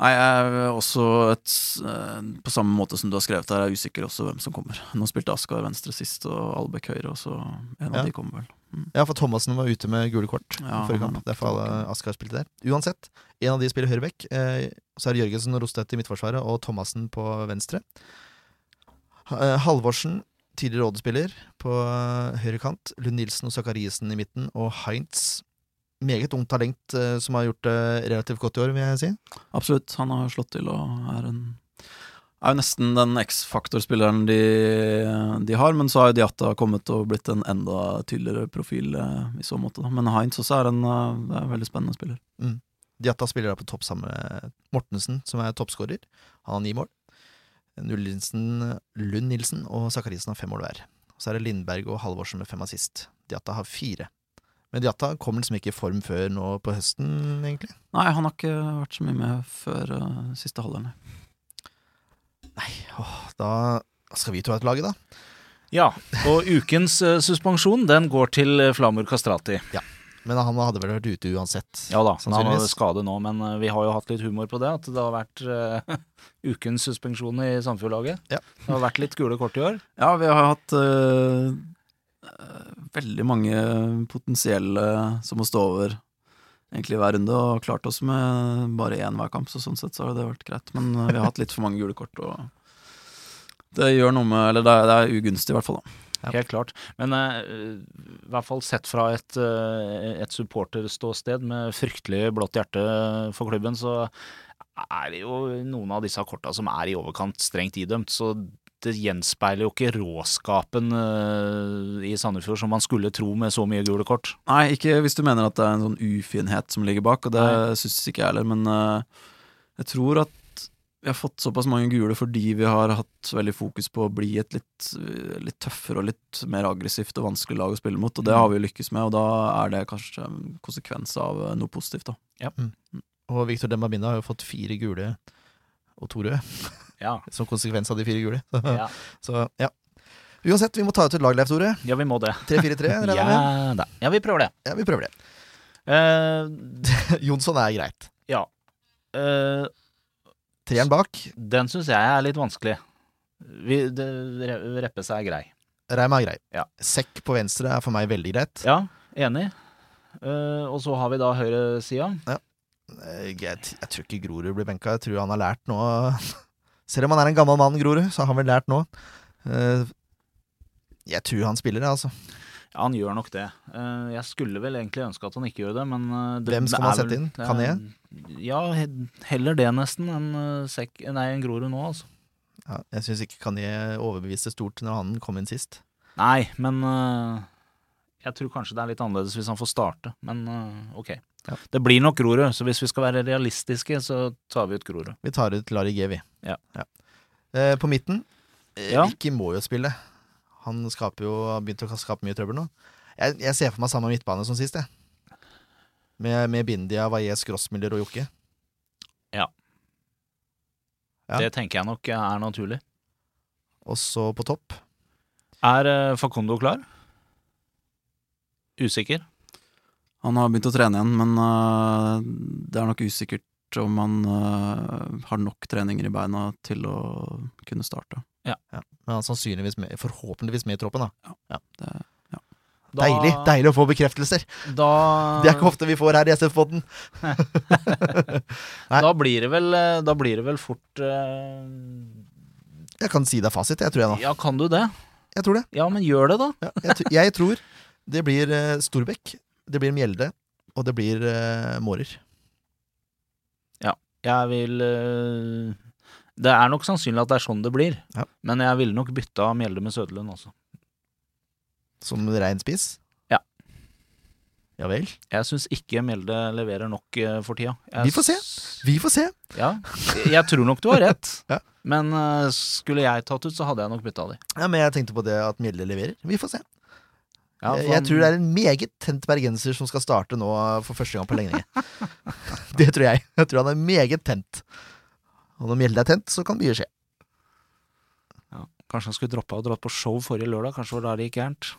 Nei, jeg er også et eh, På samme måte som du har skrevet her, er jeg usikker også hvem som kommer. Nå spilte Askar venstre sist, og Albeck høyre, og så en av Ja. de kommer vel. Ja, for Thomassen var ute med gule kort Ja, forrige kamp. Derfor Askar spilte der. Uansett, en av de spiller høyrebekk. Eh, så er det Jørgensen og Rostedt i midtforsvaret og Thomassen på venstre. Halvorsen, tidligere Odd-spiller, på eh, høyre kant. Lund Nilsen og Zakariassen i midten. Og Heinz, meget ungt talent eh, som har gjort det relativt godt i år, vil jeg si. Absolutt. Han har slått til og er en er jo nesten den X-faktor-spilleren de, de har, men så har jo Diatta kommet og blitt en enda tydeligere profil eh, i så måte. Men Heinz også er en, er en veldig spennende spiller. Diatta spiller da på topp sammen med Mortensen, som er toppskårer. Han har ni mål. Null Nilsen, Lund Nilsen og Sakarisen har fem mål hver. Så er det Lindberg og Halvorsen med fem assist. Diatta har fire. Men Diatta kommer liksom ikke i form før nå på høsten, egentlig. Nei, han har ikke vært så mye med før uh, siste halvdel. nei. Åh, da skal vi to ha et lag, da. Ja, og ukens uh, suspensjon den går til eh, Flamur Kastrati. Men han hadde vel vært ute uansett. Ja da, han har skade nå, men eh, vi har jo hatt litt humor på det. At det har vært uh, ukens suspensjon i Sandfjordlaget. Ja. Det har vært litt gule kort i år. Ja, vi har hatt eh, eh, veldig mange potensielle som må stå over egentlig hver runde, og klart oss med bare én hver kamp, så sånn sett så har det vært greit. Men uh, vi har hatt litt for mange gule kort, og det gjør noe med Eller det er, det er ugunstig, i hvert fall. da. Ja. Helt klart. Men uh, i hvert fall sett fra et, uh, et supporterståsted med fryktelig blått hjerte for klubben, så er det jo noen av disse korta som er i overkant strengt idømt. Så det gjenspeiler jo ikke råskapen uh, i Sandefjord som man skulle tro med så mye gule kort. Nei, ikke hvis du mener at det er en sånn ufinhet som ligger bak, og det syns ikke jeg heller, men uh, jeg tror at vi har fått såpass mange gule fordi vi har hatt veldig fokus på å bli et litt, litt tøffere og litt mer aggressivt og vanskelig lag å spille mot, og det har vi jo lykkes med, og da er det kanskje en konsekvens av noe positivt, da. Og Victor Dembabina har jo fått fire gule og to røde, Ja. som konsekvens av de fire gule. Ja, Så ja. Uansett, vi må ta ut et lag, Leif Tore. ja vi må det. 3-4-3, regner jeg med? Ja, da. ja, vi prøver det. Ja, vi prøver det. Uh, Jonsson er greit. ja. Eh, Treeren bak. Den syns jeg er litt vanskelig. Vi, det, Re- Reppes er grei. Reim er grei. Ja. Sekk på venstre er for meg veldig greit. Ja, enig. Uh, og så har vi da høyresida. Ja. Jeg, jeg tror ikke Grorud blir benka. Jeg tror han har lært nå Selv om han er en gammel mann, Grorud, så har han vel lært nå. Uh, Jeg tror han spiller, det, altså. Ja, han gjør nok det. Uh, jeg skulle vel egentlig ønske at han ikke gjør det, men eh, det Hvem skal man sette vel- inn? Kané? Ja, heller det nesten enn eh, Sekk Nei, enn Grorud nå, altså. Ja, jeg syns ikke Kanye overbeviste stort når han kom inn sist. Nei, men uh, jeg tror kanskje det er litt annerledes hvis han får starte, men uh, ok. Ja. Det blir nok Grorud, så hvis vi skal være realistiske, så tar vi ut Grorud. Vi tar ut Lari G, vi. Ja. Eh, på midten eh, Ja. Vicky må jo spille. Han jo, har begynt å skape mye trøbbel nå. Jeg, jeg ser for meg samme midtbane som sist, jeg. Med, med Bindia, Valles, Grossmiller og Jokke. Ja. Det tenker jeg nok er naturlig. Og så på topp Er uh, Facundo klar? Usikker? Han har begynt å trene igjen, men uh, det er nok usikkert om han uh, har nok treninger i beina til å kunne starte. Ja, Men han er sannsynligvis med, forhåpentligvis med i troppen, da. Ja, Det, Da- Deilig deilig å få bekreftelser! Da, Det er ikke ofte vi får her i SF-podden. Da blir det vel eh, Da blir det vel fort uh... Jeg kan si deg fasit, jeg tror jeg nå. Ja, kan du det? Jeg tror det. Ja, men gjør det, da. Ja, jeg, jeg tror det blir uh, Storbekk, det blir Mjelde, og det blir uh, Mårer. Jeg vil uh... Det er nok sannsynlig at det er sånn det blir, Ja. men jeg ville nok bytta Mjelde med Søderlund også. Som rein spiss? Ja. Ja vel. Jeg syns ikke Mjelde leverer nok eh, for tida. Jeg Vi får se. Vi får se. Ja, jeg tror nok du har rett. Ja. Men eh, skulle jeg tatt ut, så hadde jeg nok bytta de. Ja, men jeg tenkte på det at Mjelde leverer. Vi får se. Ja, for jeg tror det er en meget tent bergenser som skal starte nå for første gang på lenge. det tror jeg. Jeg tror han er meget tent. Og når Mjelde er tent, så kan mye skje. Kanskje han skulle droppa og dratt på show forrige lørdag. Kanskje var det gikk gærent.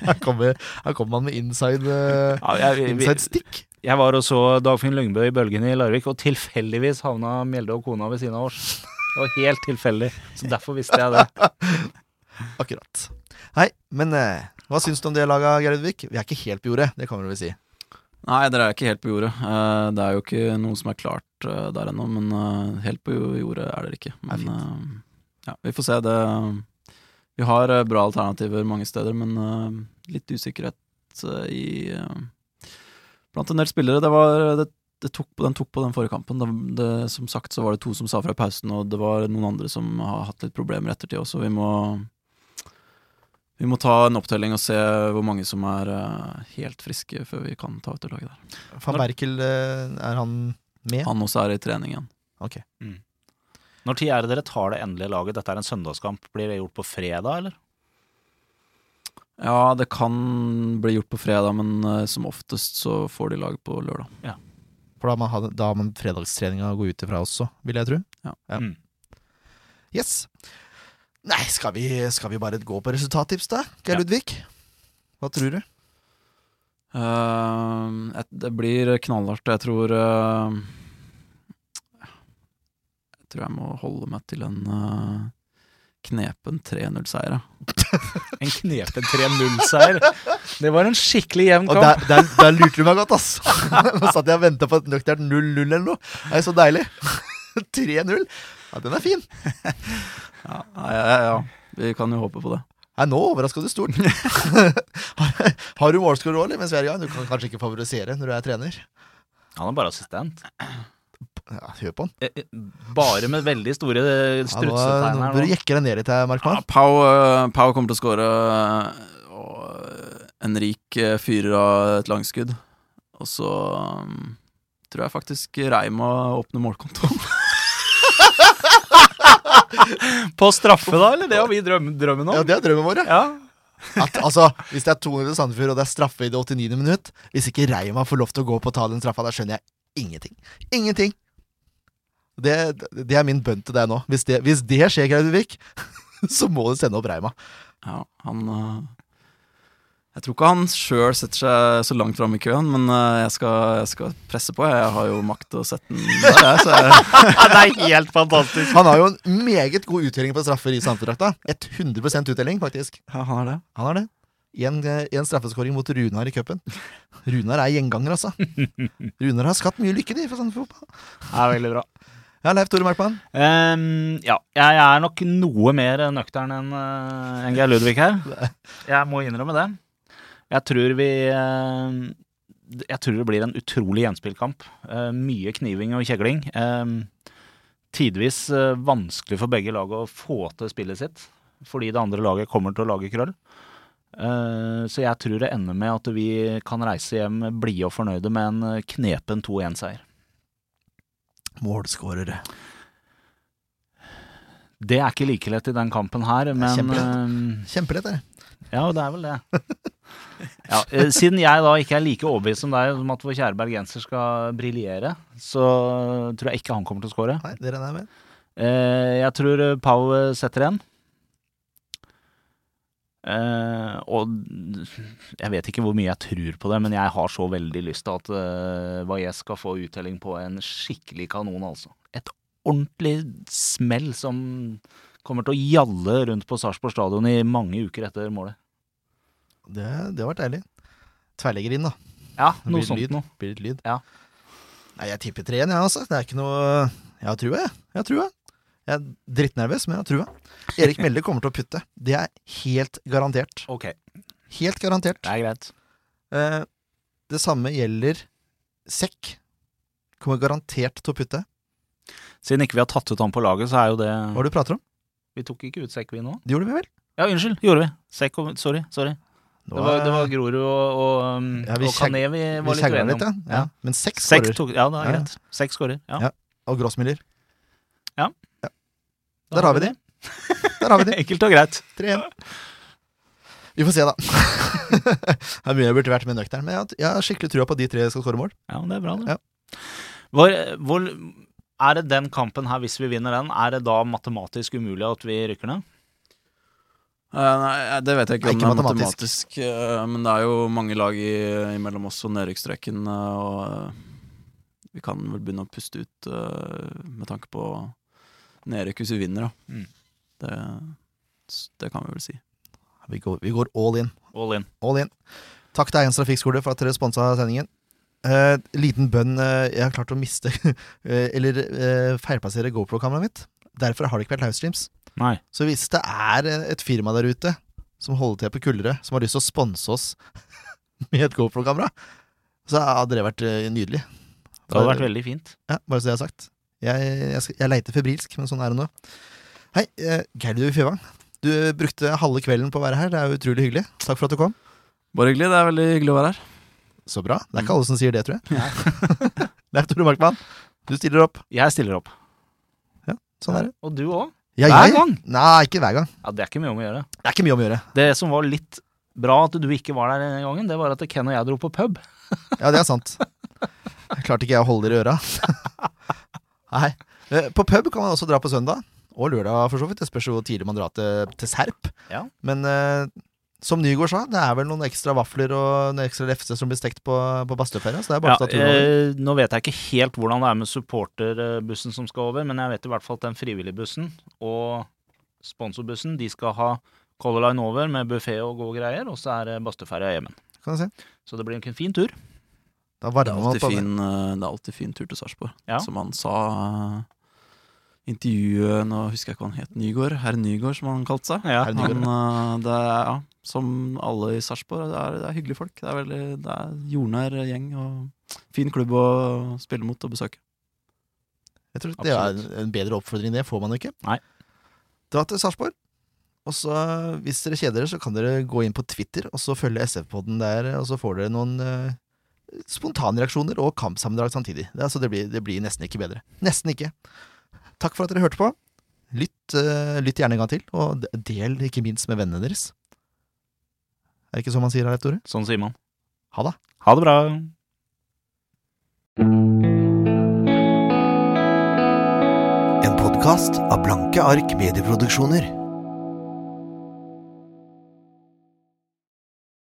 Her kommer, her kommer man med inside, eh, Ja, jeg, vi- inside stick. jeg var og så Dagfinn Lyngbø i Bølgen i Larvik, og tilfeldigvis havna Mjelde og kona ved siden av oss. Det var helt tilfeldig, så derfor visste jeg det. Akkurat. Hei, men eh, hva syns du om det laget, Geir Udvik? Vi er ikke helt på jordet, det kan vi vel si. Nei, dere er ikke helt på jordet. Eh, det er jo ikke noe som er klart eh, der ennå, men eh, helt på jordet er dere ikke. Det er Men eh, ja, vi får se. Det Vi har eh, bra alternativer mange steder, men eh, litt usikkerhet eh, i blant en del spillere. Det var det, det tok Den tok på den forrige kampen. Det, det, som sagt så var det to som sa fra pausen, og det var noen andre som har hatt litt problemer i ettertid også. Vi må vi må ta en opptelling og se hvor mange som er helt friske før vi kan ta ut det laget der. Van Berkel, er han med? Han også er i trening igjen. Ok. Når tid er det dere tar det endelige laget? Dette er en søndagskamp. Blir det gjort på fredag, eller? Ja, det kan bli gjort på fredag, men uh, som oftest så får de lag på lørdag. For da har man, da har man fredagstreninga å gå ut ifra også, vil jeg tro. Ja. Mm. Yes. Nei, skal vi, skal vi bare gå på resultattips, da? Geir Ja. Ludvig? Hva tror du? Eh, et- det blir knallhardt. Jeg tror eh, tror jeg må holde meg til en uh, knepen 3-0-seier. En knepen 3-0-seier. Det var en skikkelig jevn kamp. der, der, der lurte du meg godt, ass! Nå satt jeg og venta på et nøkternt 0-0 eller noe. Det er så deilig. 3-0. Ja, den er fin. Ja, ja, ja, ja. Vi kan jo håpe på det. Nei, nå overraska du stort. har, du målskår òg, eller? Er i gang? Du kan kanskje ikke favorisere når du er trener? Han er bare assistent. Ja, hør på han. Eh, eh, Bare med veldig store Ja, nå, strutsetegn her bør du nå. jekke deg ned litt her, Ja, Pau, eh, Pau kommer til å skåre, en eh, fyrer av et langskudd. Og så um, tror jeg faktisk Reima åpner målkontoen. På straffe, da, eller? Det har vi drøm, drømmen om. Ja, det er drømmen vår, ja. Ja. At, altså, hvis det er 200 til Sandefjord, og det er straffe i det 89. minutt Hvis ikke Reima får lov til å gå på og ta den straffa, da skjønner jeg ingenting. Ingenting! Det, det er min bønn til deg nå. Hvis det, hvis det skjer, Graudevik, så må du sende opp Reima. Ja, han eh, Jeg tror ikke han sjøl setter seg så langt fram i køen, men eh, jeg skal, jeg skal presse på. Jeg har jo makt til å sette den der, jeg. Så jeg det er helt fantastisk. Han har jo en meget god uttelling på straffer i Sandefjord-drakta. 100 uttelling, faktisk. ja, han har det. Han har det. En, en straffeskåring mot Runar i cupen. Runar er gjenganger, altså. Runar har skapt mye lykke, de, for sånn fotball. Det er veldig bra. Ja, Leif Tore Markmann. Um, ja, jeg er nok noe mer nøktern enn eh, enn Geir Ludvig her. Jeg må innrømme det. Jeg tror vi eh, Jeg tror det blir en utrolig gjenspillkamp. Eh, mye kniving og kjegling. Tidvis vanskelig for begge lag å få til spillet sitt, fordi det andre laget kommer til å lage krøll. Så jeg tror det ender med at vi kan reise hjem blide og fornøyde med en knepen 2-1-seier. Målskårere. Det er ikke like lett i den kampen her, men kjempelett. eh, Kjempelett, er det. Ja, det er vel det. Ja, eh, siden jeg da ikke er like overbevist som deg om at vår kjære bergenser skal briljere, så tror jeg ikke han kommer til å skåre. Nei, det regner jeg med. Eh, jeg tror Pau setter en. Eh, og jeg vet ikke hvor mye jeg tror på det, men jeg har så veldig lyst til at uh, Valles skal få uttelling på en skikkelig kanon, altså. Et ordentlig smell som kommer til å gjalle rundt på Sarpsborg stadion i mange uker etter målet. Det, det har vært deilig. Tverrlegger inn, da. Ja, noe sånt lyd. noe. Blir litt lyd. Ja. Nei, jeg tipper 3-1, jeg, altså. Det er ikke noe Jeg har trua, jeg. Jeg har trua. Jeg er drittnervøs, men jeg har trua. Erik Melde kommer til å putte. Det er helt garantert. Ok, Helt garantert. det er greit. Eh, det samme gjelder Sekk. Kommer garantert til å putte. Siden ikke vi har tatt ut han på laget, så er jo det Hva er det du prater om? Vi tok ikke ut Sekk, vi nå? Det gjorde vi vel? Ja, unnskyld. Gjorde vi. Sekk og Sorry. sorry. Det var, det var Grorud og, og, um, Ja, vi og Kané vi var litt uenige om. litt, ja. ja. Men Sekk skårer. Ja, det er Ja, ja. greit. Sekk skårer. Ja. Ja. Og Grossmiller. Da Der har vi de. Der har vi de. Enkelt og greit. 3-1. Vi får se, da. det er mye jeg burde vært med nøktern, men jeg har, skikkelig trua på at de tre skal skåre mål. Ja, men det er bra, det. Ja. Hvor, hvor Er det den kampen her, hvis vi vinner den, er det da matematisk umulig at vi rykker ned? Eh, nei, det vet jeg ikke om det er matematisk. matematisk, eh, men det er jo mange lag i, imellom oss og nedrykksstreken, eh, og eh, vi kan vel begynne å puste ut eh, med tanke på nedrykk hvis vi vinner, da. Mm. Det, det kan vi vel si. Vi går, vi går all in. All in. All in. Takk til Eiens Trafikkskole for at dere sponsa sendingen. Eh, liten bønn. eh, jeg har klart å miste eh, Eller eh, feilplassere GoPro-kameraet mitt. Derfor har det ikke vært livestreams. Nei. Så hvis det er eh, et firma der ute som holder til på Kullerød, som har lyst til å sponse oss med et GoPro-kamera, så hadde det vært eh, nydelig. Det hadde vært veldig fint. Ja, bare så det er sagt. Jeg, jeg, jeg leiter febrilsk, men sånn er det nå. Hei, eh, Geir Ludvig Føvang. Du brukte halve kvelden på å være her. Det er utrolig hyggelig. Takk for at du kom. Bare hyggelig. Det er veldig hyggelig å være her. Så bra. Det er ikke alle som sier det, tror jeg. Leif Tore Markmann, du stiller opp. Jeg stiller opp. Ja, Sånn er det. Og du òg. Ja, Hver jeg- gang? Nei, ikke hver gang. Ja, det er ikke mye om å gjøre. Det er ikke mye om å gjøre. Det som var litt bra at du ikke var der denne gangen, det var at Ken og jeg dro på pub. Ja, det er sant. Jeg klarte ikke jeg å holde dere i øra. Nei. Eh, På pub kan man også dra på søndag. Og lørdag, for så vidt. Det spørs hvor tidlig man drar til, til Serp. Ja. Men eh, som Nygaard sa, det er vel noen ekstra vafler og noen ekstra lefse som blir stekt på, på Bastøferja. Så det er bare Ja, eh, nå vet jeg ikke helt hvordan det er med supporterbussen som skal over, men jeg vet i hvert fall at den frivilligbussen og sponsorbussen de skal ha Color Line over med buffé og gode greier, og så er det Bastøferja hjemme. Kan se. Så det blir en fin tur. Da Det er man alltid på fin, eh, det er alltid fin tur til Sarpsborg. Ja. Som han sa I intervjuet Nå husker jeg ikke hva han het. Nygård? Herr Nygård, som han kalte seg. Ja, Herr Han, eh, det er, ja, som alle i Sarpsborg, det, er- det er hyggelige folk. Det er, veldig, det er jordnær gjeng og fin klubb å spille mot og besøke. Jeg tror det er en- bedre oppfordring, det får man jo ikke. Nei. Dra til Sarpsborg. Og så, hvis dere kjeder dere, så kan dere gå inn på Twitter og så følge SF-podden der, og så får dere noen spontanreaksjoner og kampsammendrag samtidig. Det, altså, det, blir, det blir nesten ikke bedre. Nesten ikke. Takk for at dere hørte på. Lytt, uh, lytt gjerne en gang til, og del ikke minst med vennene deres. Er det ikke sånn man sier, Leif Tore? Sånn sier man. Ha det. Ha det bra. En podkast av Blanke ark medieproduksjoner.